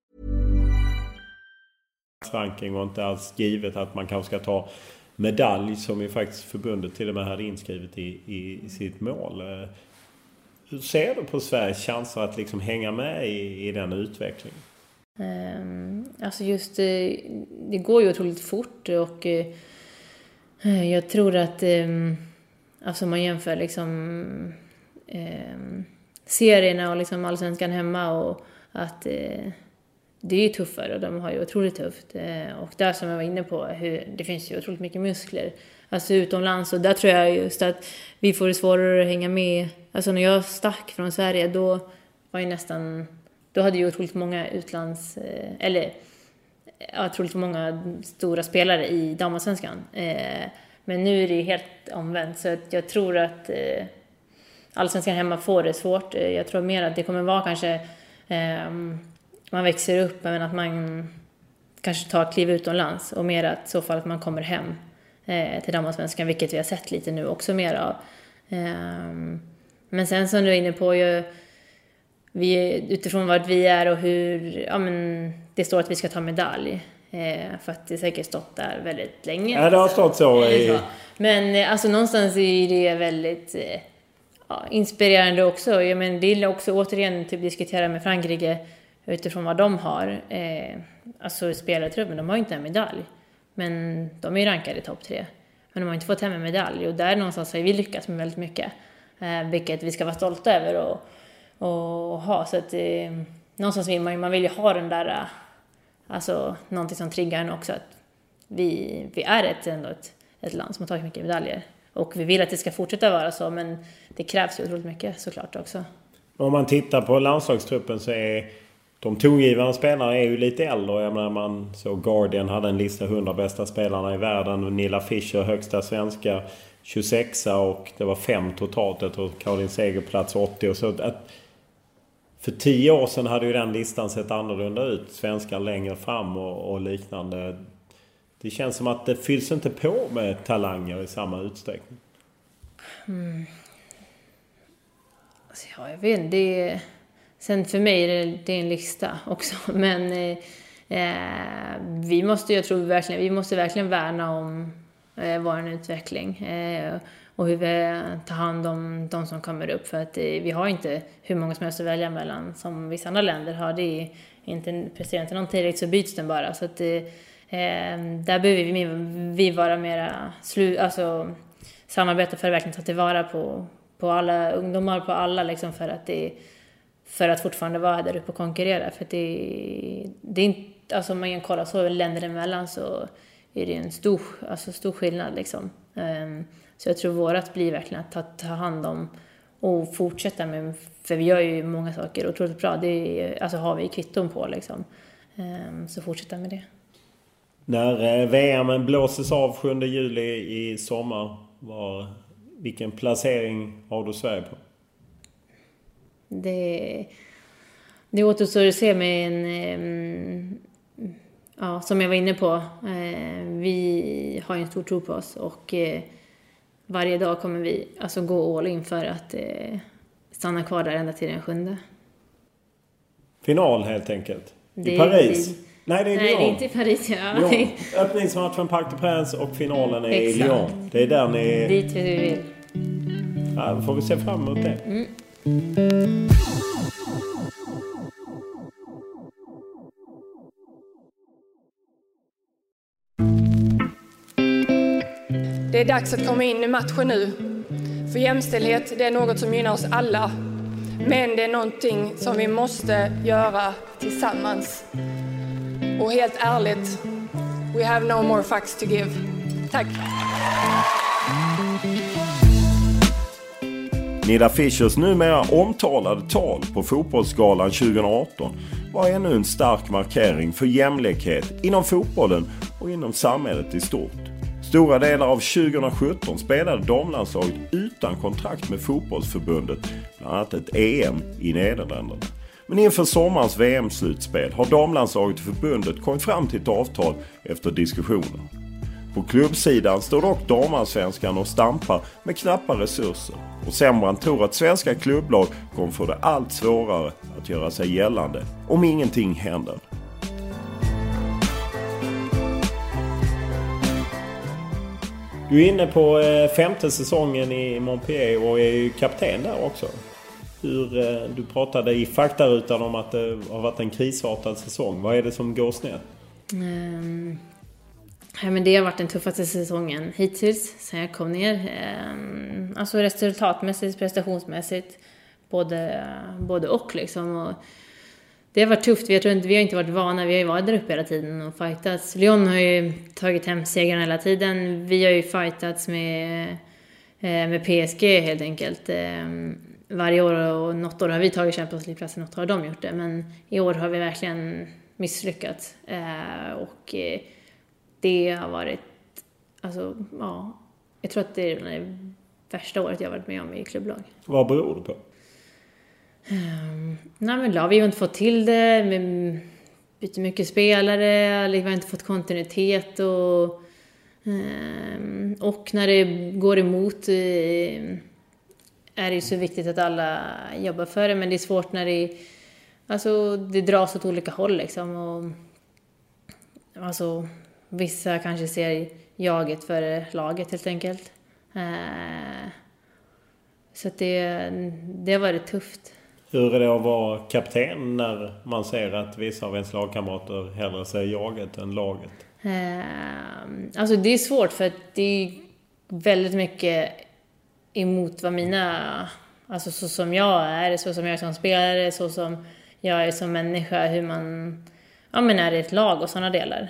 Ranking var inte alls givet att man kanske ska ta medalj som ju faktiskt förbundet till och med hade inskrivet i, i, i sitt mål. Eh, hur ser du på Sveriges chanser att liksom hänga med i, i den utvecklingen? Eh, alltså just det, det går ju otroligt fort och jag tror att alltså man jämför liksom serierna och liksom allsvenskan hemma och att det är ju tuffare och de har ju otroligt tufft. Eh, och där som jag var inne på, hur, det finns ju otroligt mycket muskler. Alltså utomlands och där tror jag just att vi får det svårare att hänga med. Alltså när jag stack från Sverige då var ju nästan då hade ju otroligt många utlands... Eh, eller ja, otroligt många stora spelare i damallsvenskan. Eh, men nu är det ju helt omvänt, så jag tror att allsvenskan hemma får det svårt. Jag tror mer att det kommer vara kanske... Ehm, man växer upp, men att man kanske tar kliv utomlands och mer att i så fall att man kommer hem till damallsvenskan, vilket vi har sett lite nu också mer av. Men sen som du är inne på, jag, vi, utifrån vart vi är och hur, ja men det står att vi ska ta medalj. Eh, för att det säkert stått där väldigt länge. Ja, det har stått så. I... Men eh, alltså någonstans är det väldigt eh, ja, inspirerande också. Jag men, vill också återigen typ diskutera med Frankrike utifrån vad de har. Eh, alltså spelartruppen, de har ju inte en medalj. Men de är ju rankade i topp tre. Men de har inte fått hem en medalj och där någonstans har vi lyckats med väldigt mycket. Eh, vilket vi ska vara stolta över. Och, och ha. Så att eh, någonstans vill man ju, man vill ju ha den där, eh, alltså någonting som triggar en också. Att vi, vi är ett, ändå ett, ett land som har tagit mycket medaljer. Och vi vill att det ska fortsätta vara så, men det krävs ju otroligt mycket såklart också. Om man tittar på landslagstruppen så är de tongivande spelarna är ju lite äldre. Jag menar man såg Guardian hade en lista 100 bästa spelarna i världen. Nilla Fischer högsta svenska 26 och det var fem totalt. Jag tror Caroline Seger plats 80. Och så att för tio år sedan hade ju den listan sett annorlunda ut. Svenskar längre fram och, och liknande. Det känns som att det fylls inte på med talanger i samma utsträckning. Mm. Alltså, ja, jag vet inte. Sen för mig är det, det är en lista också. Men eh, eh, vi måste, jag tror verkligen, vi måste verkligen värna om eh, vår utveckling. Eh, och hur vi tar hand om de som kommer upp. För att eh, vi har inte hur många som helst att välja mellan som vissa andra länder har. Det är inte, presterar inte någon tillräckligt så byts den bara. Så att, eh, eh där behöver vi, vi vara mera slu, alltså, samarbeta för att verkligen ta tillvara på, på alla ungdomar, på alla liksom för att det för att fortfarande vara där uppe och konkurrera. För det, det är inte, alltså om man kollar så länder emellan så är det en stor, alltså stor skillnad liksom. Um, så jag tror vårat blir verkligen att ta, ta hand om och fortsätta med, för vi gör ju många saker otroligt bra. Det är, alltså har vi kvitton på liksom. Um, så fortsätta med det. När eh, VM blåses av 7 juli i sommar, var, vilken placering har du Sverige på? Det, det återstår att se med en... Um, ja, som jag var inne på, uh, vi har en stor tro på oss och uh, varje dag kommer vi alltså gå all in för att eh, stanna kvar där ända till den sjunde. Final helt enkelt? I Paris? Det, nej, det är Nej, Lyon. det är inte i Paris. Ja. Lyon. Öppningsmatchen Parc des Princes och finalen är Exakt. i Lyon. Det är där ni... Dit vi vill. Ja, då får vi se fram emot det. Mm. Det är dags att komma in i matchen nu. För jämställdhet, det är något som gynnar oss alla. Men det är någonting som vi måste göra tillsammans. Och helt ärligt, we have no more facts to give. Tack! Nida Fischers numera omtalade tal på Fotbollsgalan 2018 var ännu en stark markering för jämlikhet inom fotbollen och inom samhället i stort. Stora delar av 2017 spelade damlandslaget utan kontrakt med fotbollsförbundet, bland annat ett EM i Nederländerna. Men inför sommarens VM-slutspel har damlandslaget och förbundet kommit fram till ett avtal efter diskussioner. På klubbsidan står dock damallsvenskan och stampar med knappa resurser. Och Sembrand tror att svenska klubblag kommer få det allt svårare att göra sig gällande om ingenting händer. Du är inne på eh, femte säsongen i Montpellier och är ju kapten där också. Hur, eh, du pratade i faktarutan om att det har varit en krisartad säsong. Vad är det som går snett? Ehm, ja, men det har varit den tuffaste säsongen hittills sen jag kom ner. Ehm, alltså resultatmässigt, prestationsmässigt. Både, både och liksom. Och det har varit tufft. Vi, tror inte, vi har inte varit vana. Vi har ju varit där uppe hela tiden och fightats. Lyon har ju tagit hem segern hela tiden. Vi har ju fightats med, eh, med PSG helt enkelt. Ehm, varje år och något år har vi tagit Champions League-platsen, något har de gjort det. Men i år har vi verkligen misslyckats. Eh, och eh, det har varit, alltså ja, jag tror att det är det värsta året jag varit med om i klubblag. Vad beror det på? Um, nej men då, vi har inte fått till det, vi byter mycket spelare, vi har inte fått kontinuitet och, um, och när det går emot uh, är det ju så viktigt att alla jobbar för det, men det är svårt när det, alltså, det dras åt olika håll liksom. Och, alltså, vissa kanske ser jaget före laget helt enkelt. Uh, så det, det har varit tufft. Hur är det att vara kapten när man ser att vissa av ens lagkamrater hellre ser jaget än laget? Uh, alltså det är svårt för att det är väldigt mycket emot vad mina, alltså så som jag är, så som jag är som spelare, så som jag är som människa, hur man ja, men är i ett lag och sådana delar.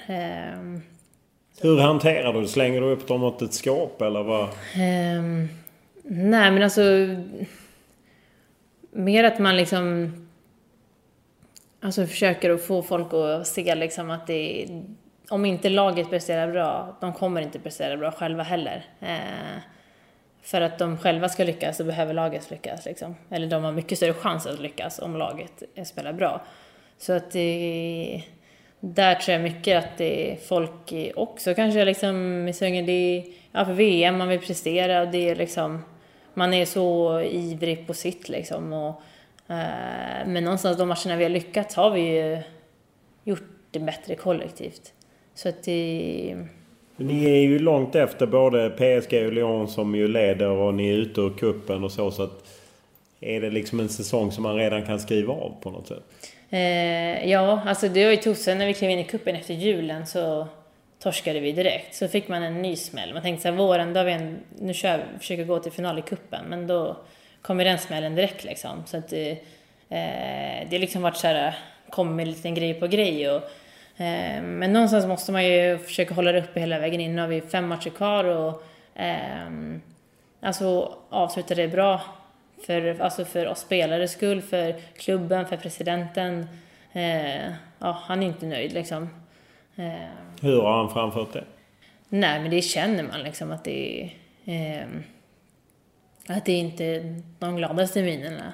Hur hanterar du det? Slänger du upp dem mot ett skåp eller vad? Um, nej men alltså mer att man liksom alltså försöker att få folk att se liksom att det om inte laget presterar bra, de kommer inte prestera bra själva heller. Eh, för att de själva ska lyckas så behöver laget lyckas. Liksom. Eller de har mycket större chans att lyckas om laget spelar bra. Så att det, där tror jag mycket att det är folk också kanske liksom i svängen, det är ja, för VM, man vill prestera och det är liksom man är så ivrig på sitt liksom. Och, eh, men någonstans de matcherna vi har lyckats har vi ju gjort det bättre kollektivt. Så att det... Ni är ju långt efter både PSG och Lyon som ju leder och ni är ute ur kuppen och så. så att är det liksom en säsong som man redan kan skriva av på något sätt? Eh, ja, alltså det var ju tufft. Sen när vi klev in i kuppen efter julen så torskade vi direkt. Så fick man en ny smäll. Man tänkte så här, våren, då har vi en, nu kör vi, försöker gå till final i kuppen men då kommer den smällen direkt liksom. Så att eh, eh det har liksom varit så här, kommer liten grej på grej och eh, men någonstans måste man ju försöka hålla det uppe hela vägen in. Nu har vi fem matcher kvar och eh, alltså avsluta det bra för, alltså för oss spelare skull, för klubben, för presidenten. Eh, ja, han är inte nöjd liksom. Eh, Hur har han framfört det? Nej, men det känner man liksom att det är... Eh, att det inte är de gladaste minerna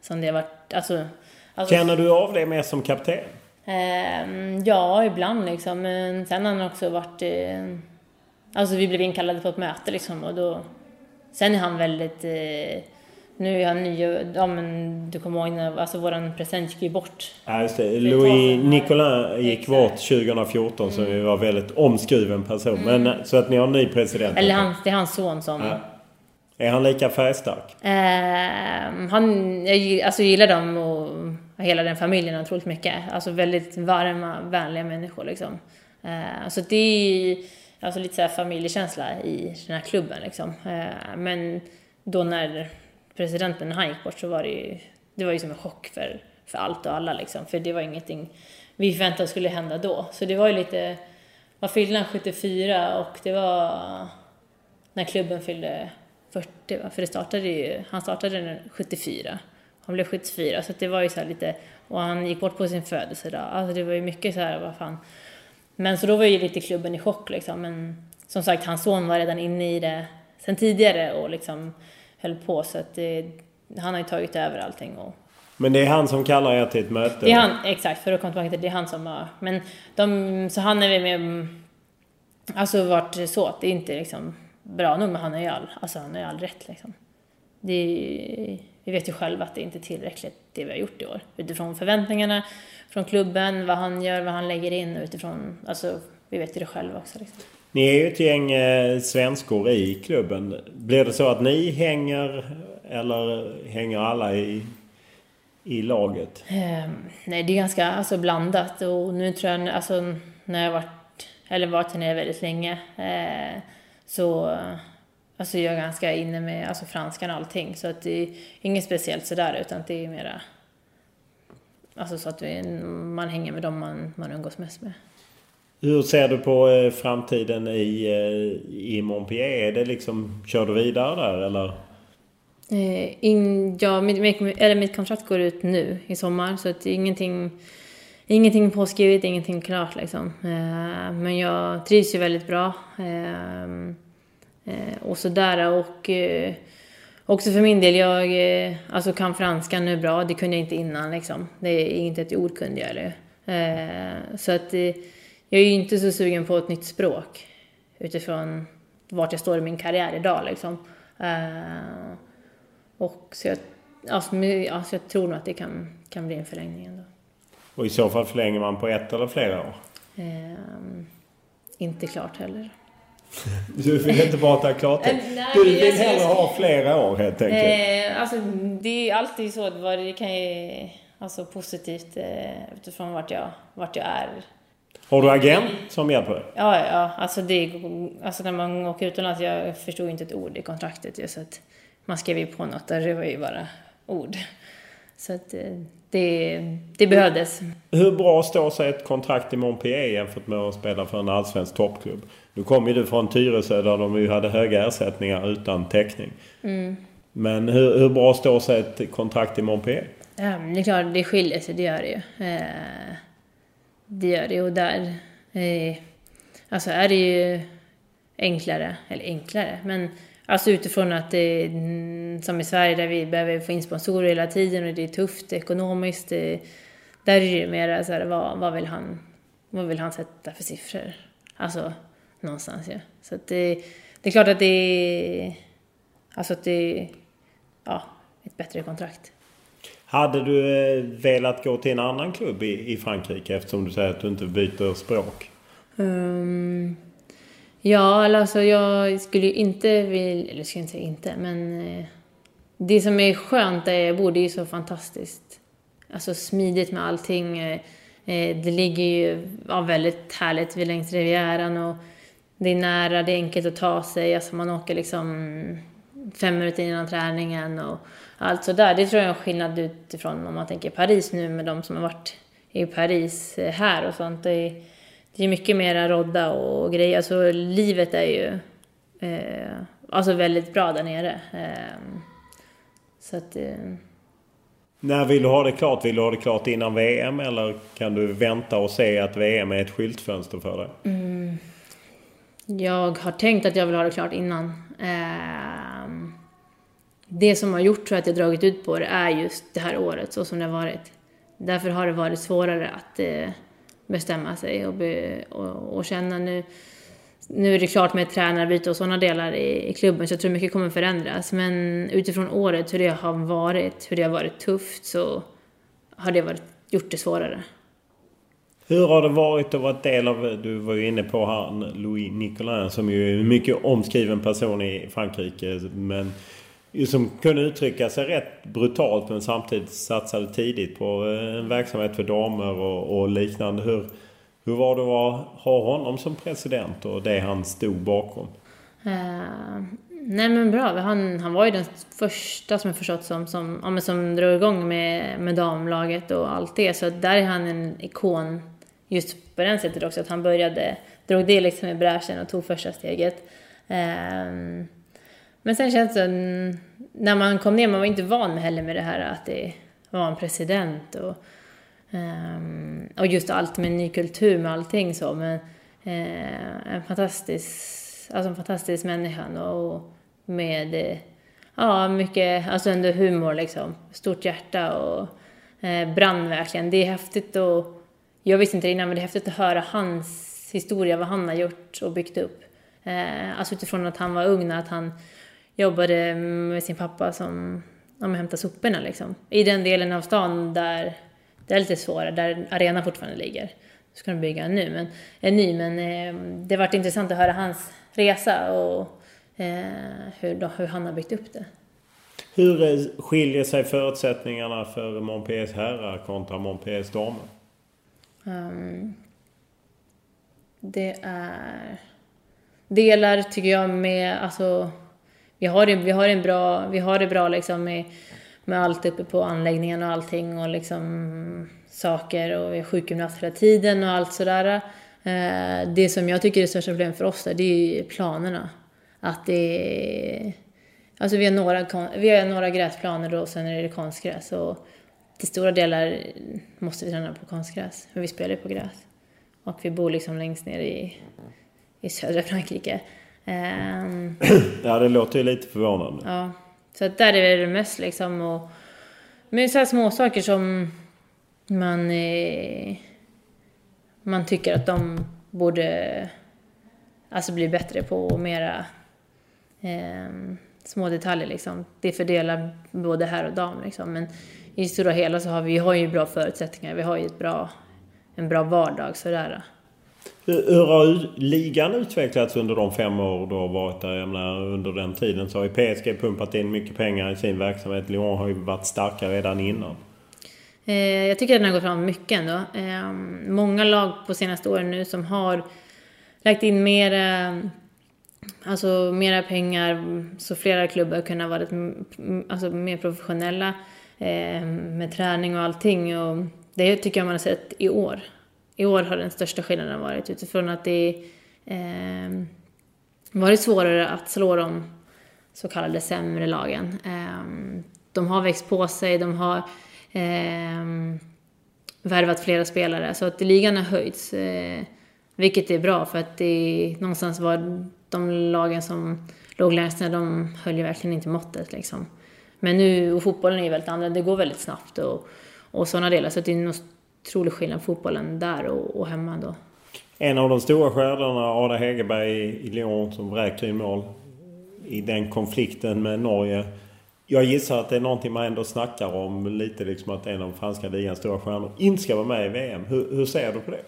som det har varit. Alltså, alltså, Känner du av det mer som kapten? Eh, ja, ibland liksom. Men sen har han också varit... Eh, alltså vi blev inkallade på ett möte liksom och då... Sen är han väldigt... Nu är han ny, ja men du kommer ihåg när, alltså våran president gick ju bort. Ja just det. Louis Nicolin gick Exakt. bort 2014 mm. som var väldigt omskriven person. Mm. Men så att ni har en ny president. Eller han, det är hans son som... Ja. Är han lika färgstark? Eh, han, jag alltså, gillar dem och hela den familjen otroligt mycket. Alltså väldigt varma, vänliga människor liksom. Eh, så det är alltså lite så här familjekänsla i den här klubben liksom. Eh, men då när presidenten när han gick bort så var det ju, det var ju som en chock för, för allt och alla liksom. För det var ingenting vi förväntade oss skulle hända då. Så det var ju lite, man fyllde han 74 och det var när klubben fyllde 40 va? För det startade ju, han startade 74. Han blev 74 så det var ju så lite, och han gick bort på sin födelsedag. Alltså det var ju mycket så här, vad fan. Men så då var ju lite klubben i chock liksom. Men som sagt, hans son var redan inne i det sen tidigare och liksom höll på så att det, han har ju tagit över allting. Och, men det är han som kallar er till ett möte? Det är han, exakt, för att komma tillbaka till det, det är han som har... Men de, så han är väl med... Alltså varit så att det är inte liksom bra nog, men han har ju all, alltså han har all rätt liksom. Det är, vi vet ju själva att det inte är tillräckligt det vi har gjort i år. Utifrån förväntningarna från klubben, vad han gör, vad han lägger in och utifrån, alltså vi vet ju det själva också. Liksom. Ni är ju ett gäng eh, svenskor i klubben. Blir det så att ni hänger eller hänger alla i, i laget? Eh, nej, det är ganska alltså, blandat och nu tror jag, alltså när jag varit, eller varit här nere väldigt länge, eh, så alltså, jag är ganska inne med alltså, franskan och allting. Så att det är inget speciellt sådär utan det är mera Alltså så att vi, man hänger med dem man, man umgås mest med. Hur ser du på eh, framtiden i, eh, i Montpellier? Är det liksom, kör du vidare där eller? Eh, in, ja, mitt, eller mitt kontrakt går ut nu i sommar så att ingenting, ingenting påskrivet, ingenting klart liksom. Men jag trivs ju väldigt bra. Ehm, och sådär och också för min del, jag alltså kan franska nu bra, det kunde jag inte innan liksom. Det är inte ett ord kunde jag eller. Så att jag är ju inte så sugen på ett nytt språk utifrån vart jag står i min karriär idag liksom. Uh, och så jag, alltså, alltså jag tror nog att det kan, kan bli en förlängning ändå. Och i så fall förlänger man på ett eller flera år? Uh, inte klart heller. Du vill inte prata klart? Uh, du vill hellre ha flera år helt enkelt? Uh, alltså det är alltid så. Det kan ju, alltså positivt utifrån vart jag, vart jag är har du agent som hjälper dig? Ja, ja. Alltså, det, alltså när man åker utomlands, jag förstod inte ett ord i kontraktet. Just att man skrev ju på något där, det var ju bara ord. Så att eh, det, det behövdes. Hur bra står sig ett kontrakt i Montpellier jämfört med att spela för en allsvensk toppklubb? Nu kom ju du från Tyresö där de ju hade höga ersättningar utan täckning. Mm. Men hur, hur, bra står sig ett kontrakt i Montpellier? Ja, det är klart, det skiljer sig, det gör det ju. Eh, det gör det och där eh, alltså är det ju enklare, eller enklare, men alltså utifrån att det är som i Sverige där vi behöver få in sponsorer hela tiden och det är tufft ekonomiskt. Det, där är det ju mer så här, vad, vad, vill han, vad vill han sätta för siffror? Alltså någonstans ju. Ja. Så att det, det är klart att det är, alltså att det är, ja, ett bättre kontrakt. Hade du eh, velat gå till en annan klubb i, i Frankrike eftersom du säger att du inte byter språk? Um, ja, alltså jag skulle ju inte vilja, eller skulle inte säga inte, men eh, det som är skönt där jag bor, det är ju så fantastiskt. Alltså smidigt med allting. Eh, det ligger ju ja, väldigt härligt vid längs Rivieran och det är nära, det är enkelt att ta sig. Alltså man åker liksom fem minuter innan träningen och allt sådär. Det tror jag är en skillnad utifrån om man tänker Paris nu med de som har varit i Paris eh, här och sånt. Det är, det är mycket mera rodda och grejer. Alltså livet är ju eh, alltså väldigt bra där nere. Eh, så att... Eh... När vill du ha det klart? Vill du ha det klart innan VM eller kan du vänta och se att VM är ett skyltfönster för dig? Mm. Jag har tänkt att jag vill ha det klart innan. Eh, det som har gjort att jag dragit ut på det är just det här året så som det har varit. Därför har det varit svårare att eh, bestämma sig och, be, och, och, känna nu. Nu är det klart med tränarbyte och sådana delar i, i, klubben så jag tror mycket kommer förändras. Men utifrån året, hur det har varit, hur det har varit tufft så har det varit, gjort det svårare. Hur har det varit att vara del av, du var ju inne på här Louis Nicolin som ju är en mycket omskriven person i Frankrike. Men som kunde uttrycka sig rätt brutalt men samtidigt satsade tidigt på eh, en verksamhet för damer och, och liknande. Hur, hur var det att ha honom som president och det han stod bakom? Uh, nej men bra, han, han var ju den första som jag förstått som, som, ja, som drog igång med, med damlaget och allt det. Så där är han en ikon just på den sättet också, att han började, drog det liksom i bräschen och tog första steget. Uh, men sen känns det, när man kom ner, man var inte van med heller med det här att det var en president och, um, och just allt med ny kultur med allting så. Men uh, en fantastisk alltså en fantastisk människa och med, ja, mycket, alltså ändå humor liksom. Stort hjärta och eh, brann verkligen. Det är häftigt och jag visste inte det innan, men det är häftigt att höra hans historia, vad han har gjort och byggt upp. Eh, alltså utifrån att han var ung, att han jobbade med sin pappa som ja, hämtade soporna liksom. I den delen av stan där det är lite svårare, där arenan fortfarande ligger. Nu ska de bygga en ny, men, en ny, men eh, det varit intressant att höra hans resa och eh, hur, då, hur han har byggt upp det. Hur eh, skiljer sig förutsättningarna för Montpelliers herrar kontra Montpelliers damer? Um, det är delar, tycker jag, med... Alltså, vi har det, vi har en bra, vi har det bra liksom med, med allt uppe på anläggningen och allting och liksom saker och vi har sjukgymnast hela tiden och allt sådär. Eh, det som jag tycker är det största problemet för oss där, det är planerna. Att det är... Alltså vi har några, vi har några gräsplaner då och sen är det konstgräs och till stora delar måste vi träna på konstgräs, men vi spelar ju på gräs. Och vi bor liksom längst ner i, i södra Frankrike. Um, ja, det låter ju lite förvånande. Ja, så att där är det mest liksom och med så här små saker som man, eh, man tycker att de borde alltså bli bättre på och mera eh, små detaljer liksom. Det fördelar både här och dam liksom. Men i stora hela så har vi, vi har ju bra förutsättningar. Vi har ju ett bra, en bra vardag sådär. Hur har ligan utvecklats under de fem år du har varit där? Jag menar, under den tiden så har ju PSG pumpat in mycket pengar i sin verksamhet. Lyon har ju varit starka redan innan. Eh, jag tycker att den har gått fram mycket ändå. Eh, många lag på senaste åren nu som har lagt in mer, eh, alltså mera pengar så flera klubbar kunnat vara alltså, mer professionella eh, med träning och allting. Och det tycker jag man har sett i år. I år har den största skillnaden varit utifrån att det eh, varit svårare att slå de så kallade sämre lagen. Eh, de har växt på sig, de har eh, värvat flera spelare, så att ligan har höjts. Eh, vilket är bra, för att det någonstans var de lagen som låg längst ner, de höll ju verkligen inte måttet liksom. Men nu, och fotbollen är ju väldigt annorlunda, det går väldigt snabbt och, och sådana delar. Så det är otrolig skillnad fotbollen där och, och hemma då. En av de stora stjärnorna, Ada Hegerberg i Lyon som vräkte in mål i den konflikten med Norge. Jag gissar att det är någonting man ändå snackar om lite liksom att en av franska ligans stora stjärnor inte ska vara med i VM. Hur, hur ser du på det?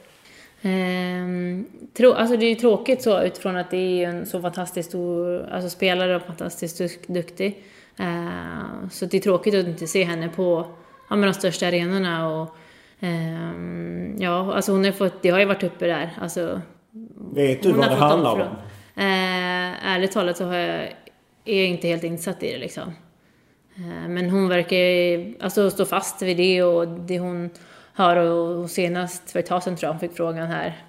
Ehm, tro, alltså det är ju tråkigt så utifrån att det är en så fantastiskt stor alltså spelare och fantastiskt duktig. Ehm, så det är tråkigt att inte se henne på ja, de största arenorna. Och, ehm, ja, alltså hon har fått, det har ju varit uppe där. Alltså, Vet du vad det handlar om? Ehm, ärligt talat så har jag, är jag inte helt insatt i det liksom. Ehm, men hon verkar alltså, stå fast vid det och det hon har och senast för ett tag sedan tror jag hon fick frågan här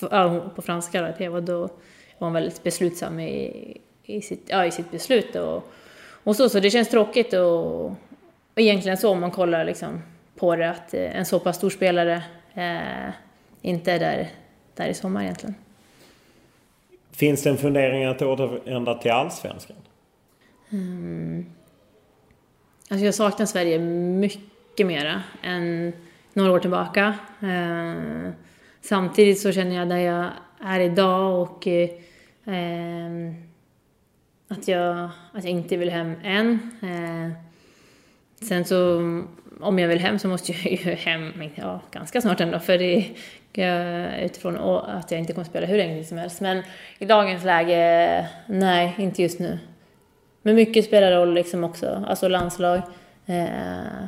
på, på franska då, och då var hon väldigt beslutsam i, i, sitt, ja, i sitt beslut och, och så, så det känns tråkigt och, och egentligen så om man kollar liksom på det att en så pass stor spelare eh, inte är där, där i sommar egentligen. Finns det en fundering att återvända till Allsvenskan? Mm. Alltså jag saknar Sverige mycket mera än några år tillbaka. Eh, samtidigt så känner jag där jag är idag och eh, att, jag, att jag inte vill hem än. Eh, sen så om jag vill hem så måste jag ju hem ja, ganska snart ändå för det utifrån att jag inte kommer spela hur länge som helst. Men i dagens läge, nej, inte just nu. Men mycket spelar roll liksom också, alltså landslag. Eh,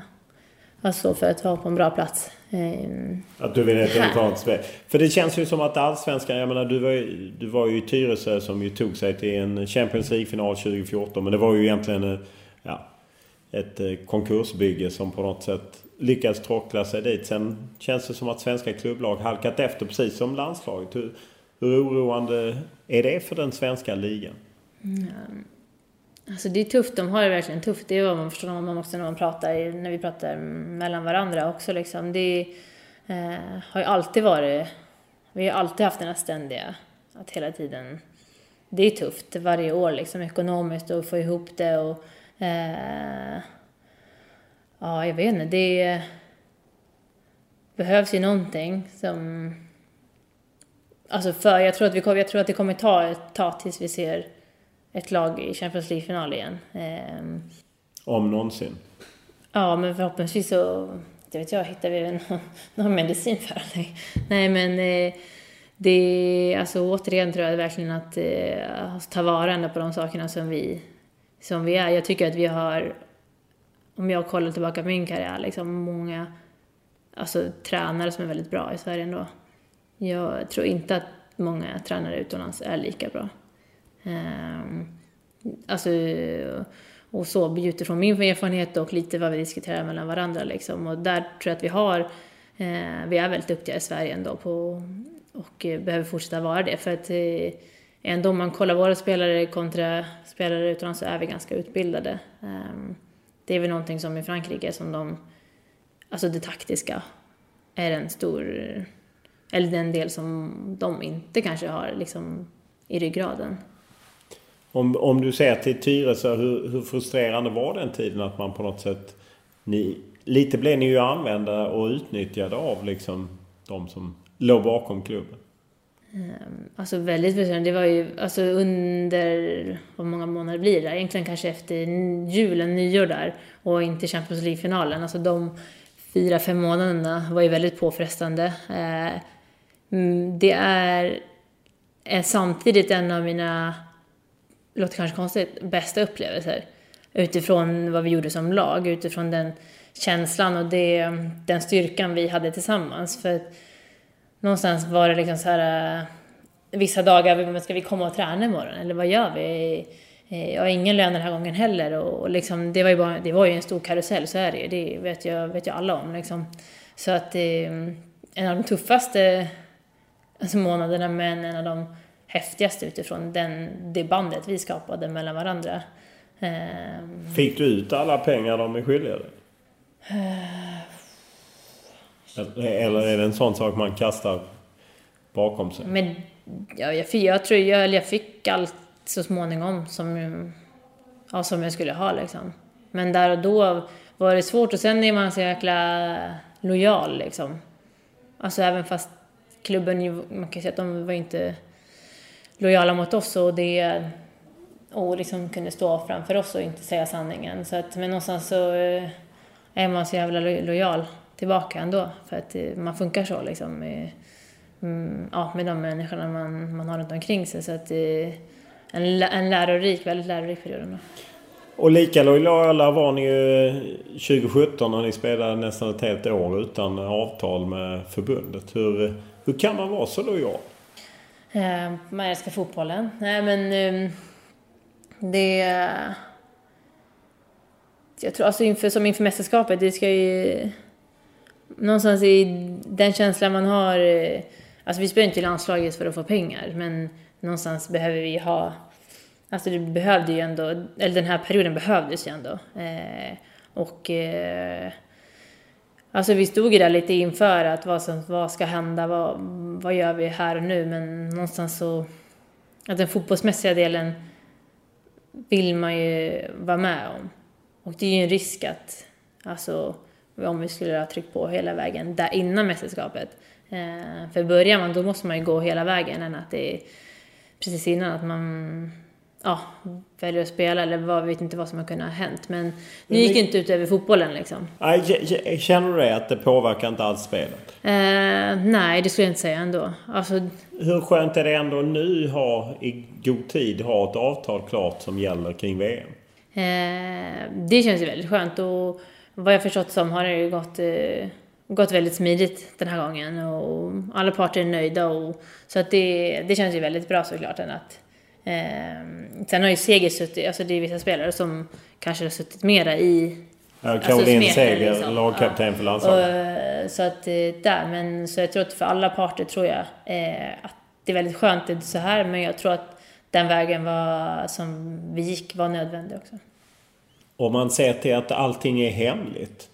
Alltså för att vara på en bra plats. Ehm, att du vill ett spel. För det känns ju som att allsvenskan, jag menar du var ju, du var ju i Tyresö som ju tog sig till en Champions League-final 2014. Men det var ju egentligen ja, ett eh, konkursbygge som på något sätt lyckades tråckla sig dit. Sen känns det som att svenska klubblag halkat efter precis som landslaget. Hur, hur oroande är det för den svenska ligan? Mm. Alltså det är tufft, de har det verkligen tufft. Det är vad man förstår man måste när man pratar, när vi pratar mellan varandra också liksom. Det eh, har ju alltid varit, vi har alltid haft den här ständiga, att hela tiden det är tufft varje år liksom ekonomiskt och få ihop det och eh, ja, jag vet inte, det behövs ju någonting som Alltså för, jag tror att, vi, jag tror att det kommer ta ett tag tills vi ser ett lag i Champions League-final igen. Eh, Om någonsin? Ja, men förhoppningsvis så, det vet jag, hittar vi någon, någon medicin för det. Nej, men eh, det, alltså återigen tror jag verkligen att eh, ta vara på de sakerna som vi, som vi är. Jag tycker att vi har, om jag kollar tillbaka på min karriär, liksom många alltså, tränare som är väldigt bra i Sverige ändå. Jag tror inte att många tränare utomlands är lika bra. Um, alltså, och så utifrån min erfarenhet och lite vad vi diskuterar mellan varandra liksom. Och där tror jag att vi har, eh, vi är väldigt duktiga i Sverige ändå på, och eh, behöver fortsätta vara det. För att eh, ändå om man kollar våra spelare kontra spelare utomlands så är vi ganska utbildade. Ehm, det är väl någonting som i Frankrike som de, alltså det taktiska är en stor, eller den del som de inte kanske har liksom i ryggraden. Om, om du ser till Tyresö, hur, hur frustrerande var den tiden att man på något sätt... Ni, lite blev ni ju använda och utnyttjade av liksom de som låg bakom klubben. Ehm, alltså väldigt frustrerande. Det var ju alltså under, hur många månader blir det? Egentligen kanske efter julen, nyår där och inte Champions League-finalen. Alltså de fyra, fem månaderna var ju väldigt påfrestande. Ehm, mm, det är, är samtidigt en av mina låter kanske konstigt, bästa upplevelser. Utifrån vad vi gjorde som lag, utifrån den känslan och det, den styrkan vi hade tillsammans. För någonstans var det liksom så här, vissa dagar, ska vi komma och träna imorgon? Eller vad gör vi? Jag har ingen lön den här gången heller och liksom, det, var ju bara, det var ju en stor karusell, så är det ju. Det vet jag, vet jag alla om. Liksom. Så att det en av de tuffaste alltså månaderna, men en av de häftigaste utifrån den, det bandet vi skapade mellan varandra. Ehm. Fick du ut alla pengar de är skyldiga dig? Eller är det en sån sak man kastar bakom sig? Men, ja, jag, jag tror jag, jag fick allt så småningom som, ja, som jag skulle ha liksom. Men där och då var det svårt och sen är man så jäkla lojal liksom. Alltså även fast klubben, man kan säga att de var inte lojala mot oss och det och liksom kunde stå framför oss och inte säga sanningen. Så att, men någonstans så eh, är man så jävla lojal tillbaka ändå för att eh, man funkar så liksom med, mm, ja, med de människorna man, man har runt omkring sig. Så att en, en lärorik, väldigt lärorik period ändå. Och lika lojala var ni ju 2017 när ni spelade nästan ett helt år utan avtal med förbundet. Hur, hur kan man vara så lojal? Eh, man älskar fotbollen. Nej men eh, det... Jag tror alltså inför, som inför mästerskapet, det ska ju... Någonstans i den känslan man har... Eh, alltså vi spelar inte i landslaget för att få pengar, men någonstans behöver vi ha... Alltså det behövde ju ändå, eller den här perioden behövdes ju ändå. Eh, och... Eh, Alltså vi stod ju där lite inför att vad, som, vad ska hända, vad, vad gör vi här och nu? Men någonstans så, att den fotbollsmässiga delen vill man ju vara med om. Och det är ju en risk att, alltså om vi skulle ha tryckt på hela vägen där innan mästerskapet. Eh, för börjar man, då måste man ju gå hela vägen än att det är precis innan att man ja, väljer att spela eller vad, vet inte vad som har kunnat ha hänt. Men det gick men, inte ut över fotbollen liksom. Känner du det att det påverkar inte alls spelet? Eh, nej, det skulle jag inte säga ändå. Alltså, Hur skönt är det ändå nu ha i god tid ha ett avtal klart som gäller kring VM? Eh, det känns ju väldigt skönt och vad jag förstått som har det gått eh, gått väldigt smidigt den här gången och alla parter är nöjda och så att det, det känns ju väldigt bra såklart än att Eh, sen har ju Seger suttit, alltså det är vissa spelare som kanske har suttit mera i... Ja, Caroline alltså Seger, liksom. lagkapten ja. för landslaget. Eh, så att eh, där, men så jag tror att för alla parter tror jag eh, att det är väldigt skönt det är så här, men jag tror att den vägen var, som vi gick var nödvändig också. Om man ser till att allting är hemligt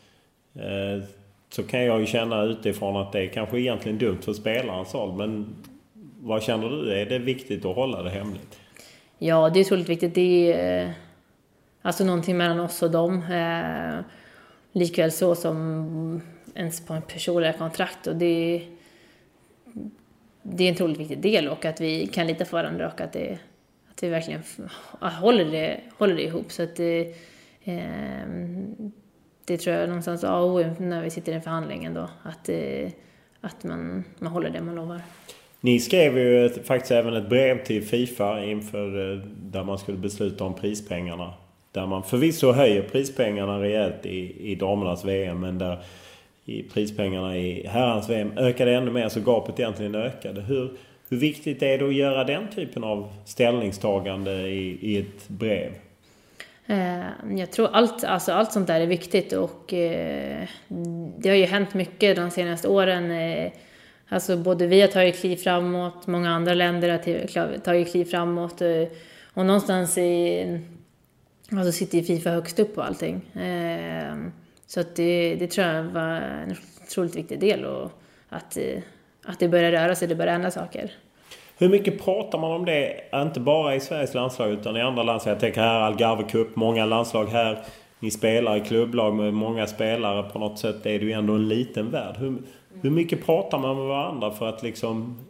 eh, så kan jag ju känna utifrån att det är kanske egentligen dumt för spelarens håll, men vad känner du? Är det viktigt att hålla det hemligt? ja, det är otroligt viktigt. Det är eh, alltså någonting mellan oss och dem. Eh, likväl så som ens på en personliga kontrakt. Och det, det är en otroligt viktig del och att vi kan lita på varandra och att, det, att vi verkligen håller det, håller det ihop. Så att det, Ehm, det tror jag någonstans A och O när vi sitter i en förhandling ändå. Att, eh, att man, man håller det man lovar. Ni skrev ju ett, faktiskt även ett brev till Fifa inför eh, där man skulle besluta om prispengarna. Där man förvisso höjer prispengarna rejält i, i damernas VM men där i prispengarna i herrans VM ökade ännu mer så gapet egentligen ökade. Hur, hur viktigt är det att göra den typen av ställningstagande i, i ett brev? Eh, jag tror allt, alltså allt sånt där är viktigt och eh, det har ju hänt mycket de senaste åren. Eh, alltså både vi har tagit kliv framåt, många andra länder har tagit kliv framåt och någonstans i, alltså sitter ju Fifa högst upp på allting. Så att det, det tror jag var en otroligt viktig del och att, att det börjar röra sig, det börjar hända saker. Hur mycket pratar man om det? Inte bara i Sveriges landslag utan i andra landslag. Jag tänker här Algarve Cup, många landslag här. Ni spelar i klubblag med många spelare. På något sätt är det ju ändå en liten värld. Hur, hur mycket pratar man med varandra för att liksom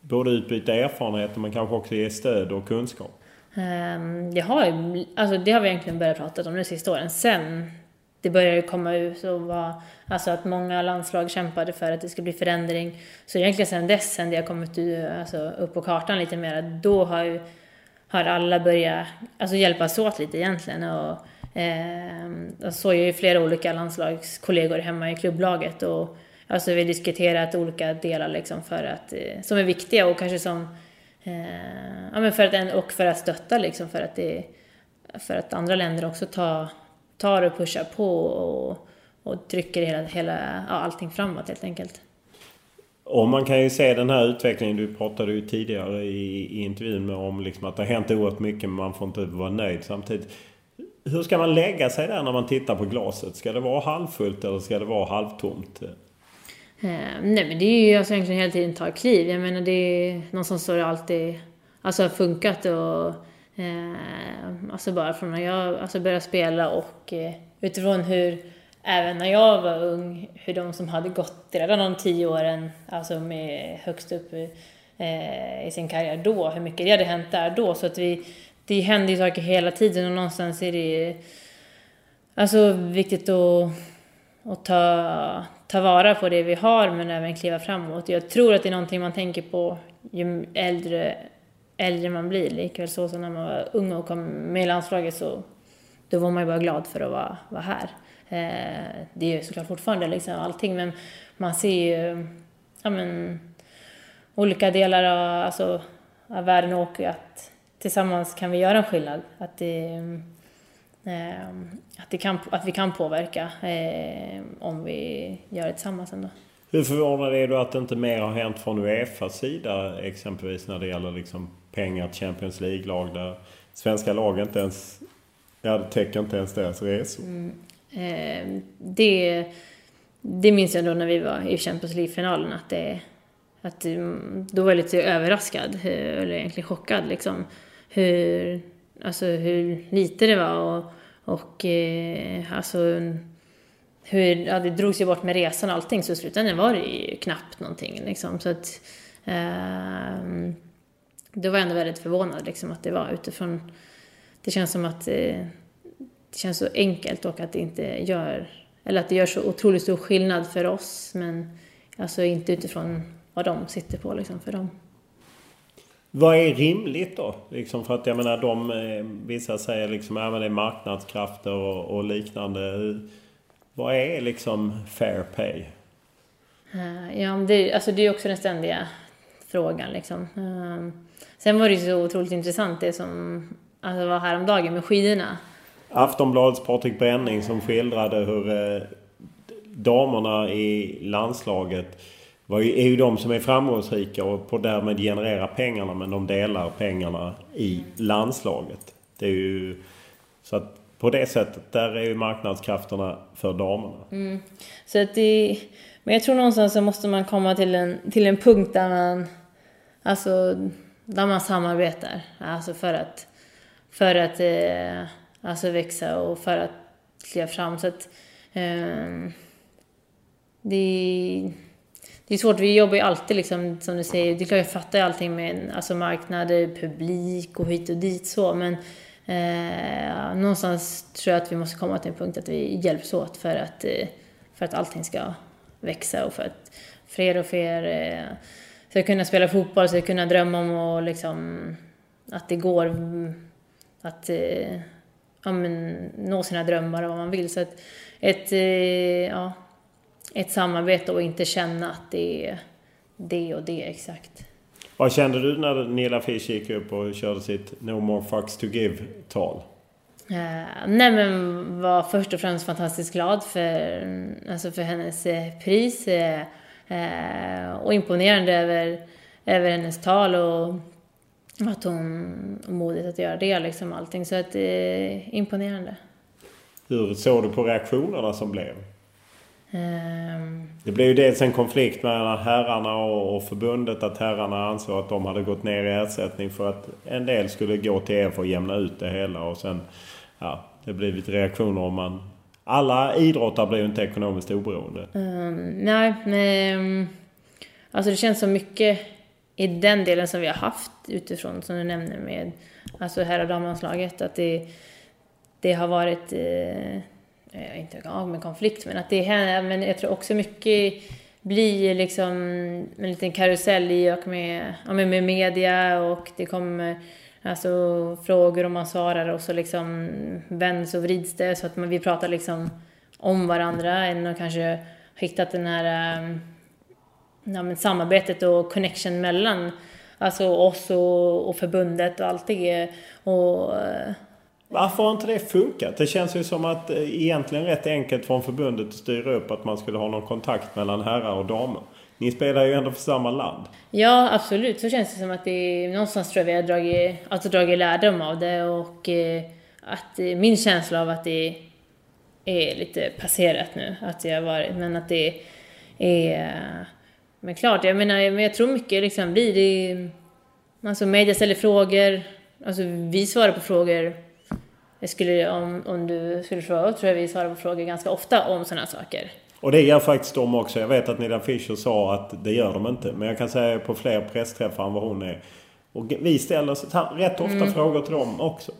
både utbyta erfarenheter men kanske också ge stöd och kunskap? Um, det, har, alltså det har vi egentligen börjat prata om nu sista åren. Sen det började komma ut och var, alltså att många landslag kämpade för att det skulle bli förändring. Så egentligen sen dess, sen det har kommit alltså, upp på kartan lite mer, då har ju, har alla börjat alltså, hjälpas åt lite egentligen. Och, eh, och så är ju flera olika landslagskollegor hemma i klubblaget och alltså, vi har diskuterat olika delar liksom för att, eh, som är viktiga och kanske som eh, ja, men för att, och för att stötta liksom för att det för att andra länder också tar tar och pushar på och, och trycker hela, hela, ja, allting framåt helt enkelt. Och man kan ju se den här utvecklingen. Du pratade ju tidigare i, i intervjun om liksom att det har hänt oerhört mycket men man får inte vara nöjd samtidigt. Hur ska man lägga sig där när man tittar på glaset? Ska det vara halvfullt eller ska det vara halvtomt? Eh, nej men det är ju alltså egentligen hela tiden ta kliv. Jag menar det är någonstans har det alltid alltså, funkat och Eh, alltså bara från när jag alltså började spela och eh, utifrån hur, även när jag var ung, hur de som hade gått redan de tio åren, alltså med högst upp eh, i sin karriär då, hur mycket det hade hänt där då. Så att vi, det händer ju saker hela tiden och någonstans är det alltså viktigt att, att ta, ta vara på det vi har men även kliva framåt. Jag tror att det är någonting man tänker på ju äldre äldre man blir. Likväl så som när man var ung och kom med i landslaget så då var man ju bara glad för att vara, vara här. Eh, det är ju såklart fortfarande liksom allting men man ser ju ja, men, olika delar av, alltså, av världen och att tillsammans kan vi göra en skillnad. Att, det, eh, att, det kan, att vi kan påverka eh, om vi gör det tillsammans ändå. Hur förvånad är du att det inte mer har hänt från Uefas sida exempelvis när det gäller liksom pengar till Champions League-lag där svenska lag inte ens... Ja, det täcker inte ens deras resor. Mm. Eh, det, det minns jag då när vi var i Champions League-finalen att det... Att, mm, då var jag lite överraskad, eh, eller egentligen chockad liksom. Hur, alltså hur lite det var och, och eh, alltså hur, ja, det drogs ju bort med resan och allting så i slutändan var det ju knappt någonting liksom. Så att, eh, då var jag ändå väldigt förvånad liksom, att det var utifrån... Det känns som att eh, det känns så enkelt och att det inte gör... Eller att det gör så otroligt stor skillnad för oss, men alltså inte utifrån vad de sitter på liksom, för dem. Vad är rimligt då? Liksom för att jag menar, de, eh, vissa säger liksom att det är marknadskrafter och, och liknande. Vad är liksom fair pay? Uh, ja, det, alltså det är också den ständiga frågan liksom. Sen var det ju så otroligt intressant det som alltså, var häromdagen med skidorna. Aftonbladets Patrik Bränning som skildrade hur eh, damerna i landslaget var ju, är ju de som är framgångsrika och på därmed genererar pengarna men de delar pengarna i landslaget. Det är ju så att på det sättet där är ju marknadskrafterna för damerna. Mm. Så att det, men jag tror någonstans så måste man komma till en, till en punkt där man alltså där man samarbetar. Alltså för att, för att eh, alltså växa och för att kliva fram. Så att, eh, det, det är svårt, vi jobbar ju alltid liksom, som du säger, det är klart jag fattar allting med alltså marknader, publik och hit och dit så, men eh, någonstans tror jag att vi måste komma till en punkt att vi hjälps åt för att, eh, för att allting ska växa och för att fler och fler eh, ska kunna spela fotboll, ska kunna drömma om och liksom, att det går att eh, ja, men, nå sina drömmar och vad man vill. Så att ett, eh, ja, ett samarbete och inte känna att det är det och det exakt. Vad kände du när Nilla Fisch gick upp och körde sitt No more fucks to give-tal? Uh, nej men var först och främst fantastiskt glad för, alltså för hennes eh, pris och imponerande över, över hennes tal och att hon modigt att göra det liksom allting. Så att uh, imponerande. Hur såg du på reaktionerna som blev? Um... Det blev ju dels en konflikt mellan herrarna och, förbundet. Att herrarna ansåg att de hade gått ner i ersättning för att en del skulle gå till er för att jämna ut det hela. Och sen, ja, det blev lite reaktioner om man... Alla idrottare blir ju inte ekonomiskt oberoende. Um, nej, men... Ehm, alltså det känns så mycket i den delen som vi har haft utifrån, som du nämner med alltså herr och damlandslaget, att det, det har varit... Eh, är inte av med konflikt, men att det händer, men jag tror också mycket blir liksom en liten karusell i och med, ja, med media och det kommer alltså frågor och man svarar och så liksom vänds och vrids det så att man, vi pratar liksom om varandra än att kanske hittat den här eh, ja, men samarbetet och connection mellan alltså oss och, och förbundet och allt det. Och, eh, varför har inte det funkat? Det känns ju som att eh, egentligen rätt enkelt från förbundet att styra upp att man skulle ha någon kontakt mellan herrar och damer. Ni spelar ju ändå för samma land. Ja, absolut. Så känns det som att det någonstans tror jag vi har dragit, alltså dragit lärdom av det och eh, att eh, min känsla av att det är lite passerat nu, att det har varit, men att det är... Men klart, jag menar, men jag tror mycket liksom blir det... Alltså media ställer frågor, alltså vi svarar på frågor jag skulle, om, om du skulle fråga, tror jag vi svarar på frågor ganska ofta om sådana saker. Och det gör faktiskt de också. Jag vet att Nida Fischer sa att det gör de inte. Men jag kan säga på fler pressträffar än vad hon är. Och vi ställer rätt ofta mm. frågor till dem också.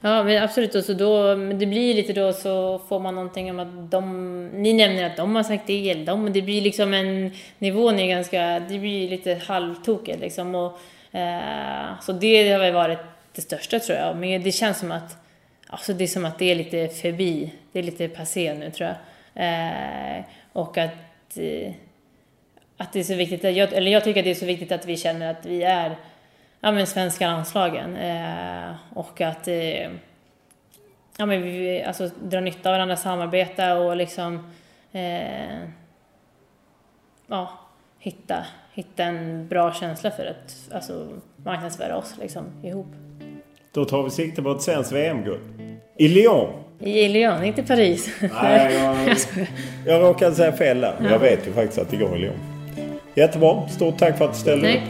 Ja, men absolut. Och så då, det blir lite då så får man någonting om att de... Ni nämner att de har sagt det, eller de. Det blir liksom en... Nivån är ganska... Det blir lite halvtokigt liksom. Och, eh, så det har väl varit det största tror jag. Men det känns som att Alltså det är som att det är lite förbi, det är lite passé nu tror jag. Eh, och att, eh, att det är så viktigt, att jag, eller jag tycker att det är så viktigt att vi känner att vi är ja, men svenska landslagen. Eh, och att eh, ja, men vi alltså, drar nytta av varandra, samarbeta och liksom eh, ja, hitta, hitta en bra känsla för att alltså, marknadsföra oss liksom, ihop. Då tar vi sikte på ett svenskt VM-guld. I Lyon. I Lyon, inte Paris. Nej, jag, jag råkade säga fel där. Ja. Jag vet ju faktiskt att det går i Lyon. Jättebra. Stort tack för att du ställde upp.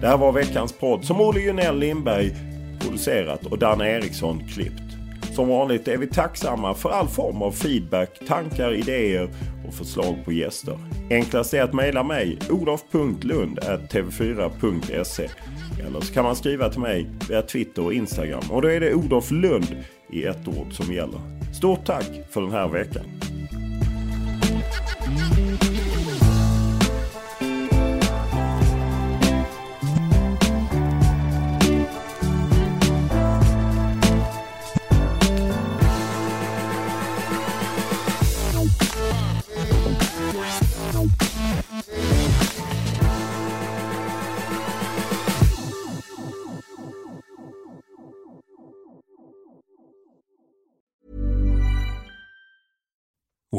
Det här var veckans podd som Olle Junell Lindberg producerat och Danne Eriksson klippt. Som vanligt är vi tacksamma för all form av feedback, tankar, idéer och förslag på gäster. Enklast är att mejla mig olof.lund.tv4.se eller så kan man skriva till mig via Twitter och Instagram och då är det Olof Lund i ett ord som gäller. Stort tack för den här veckan!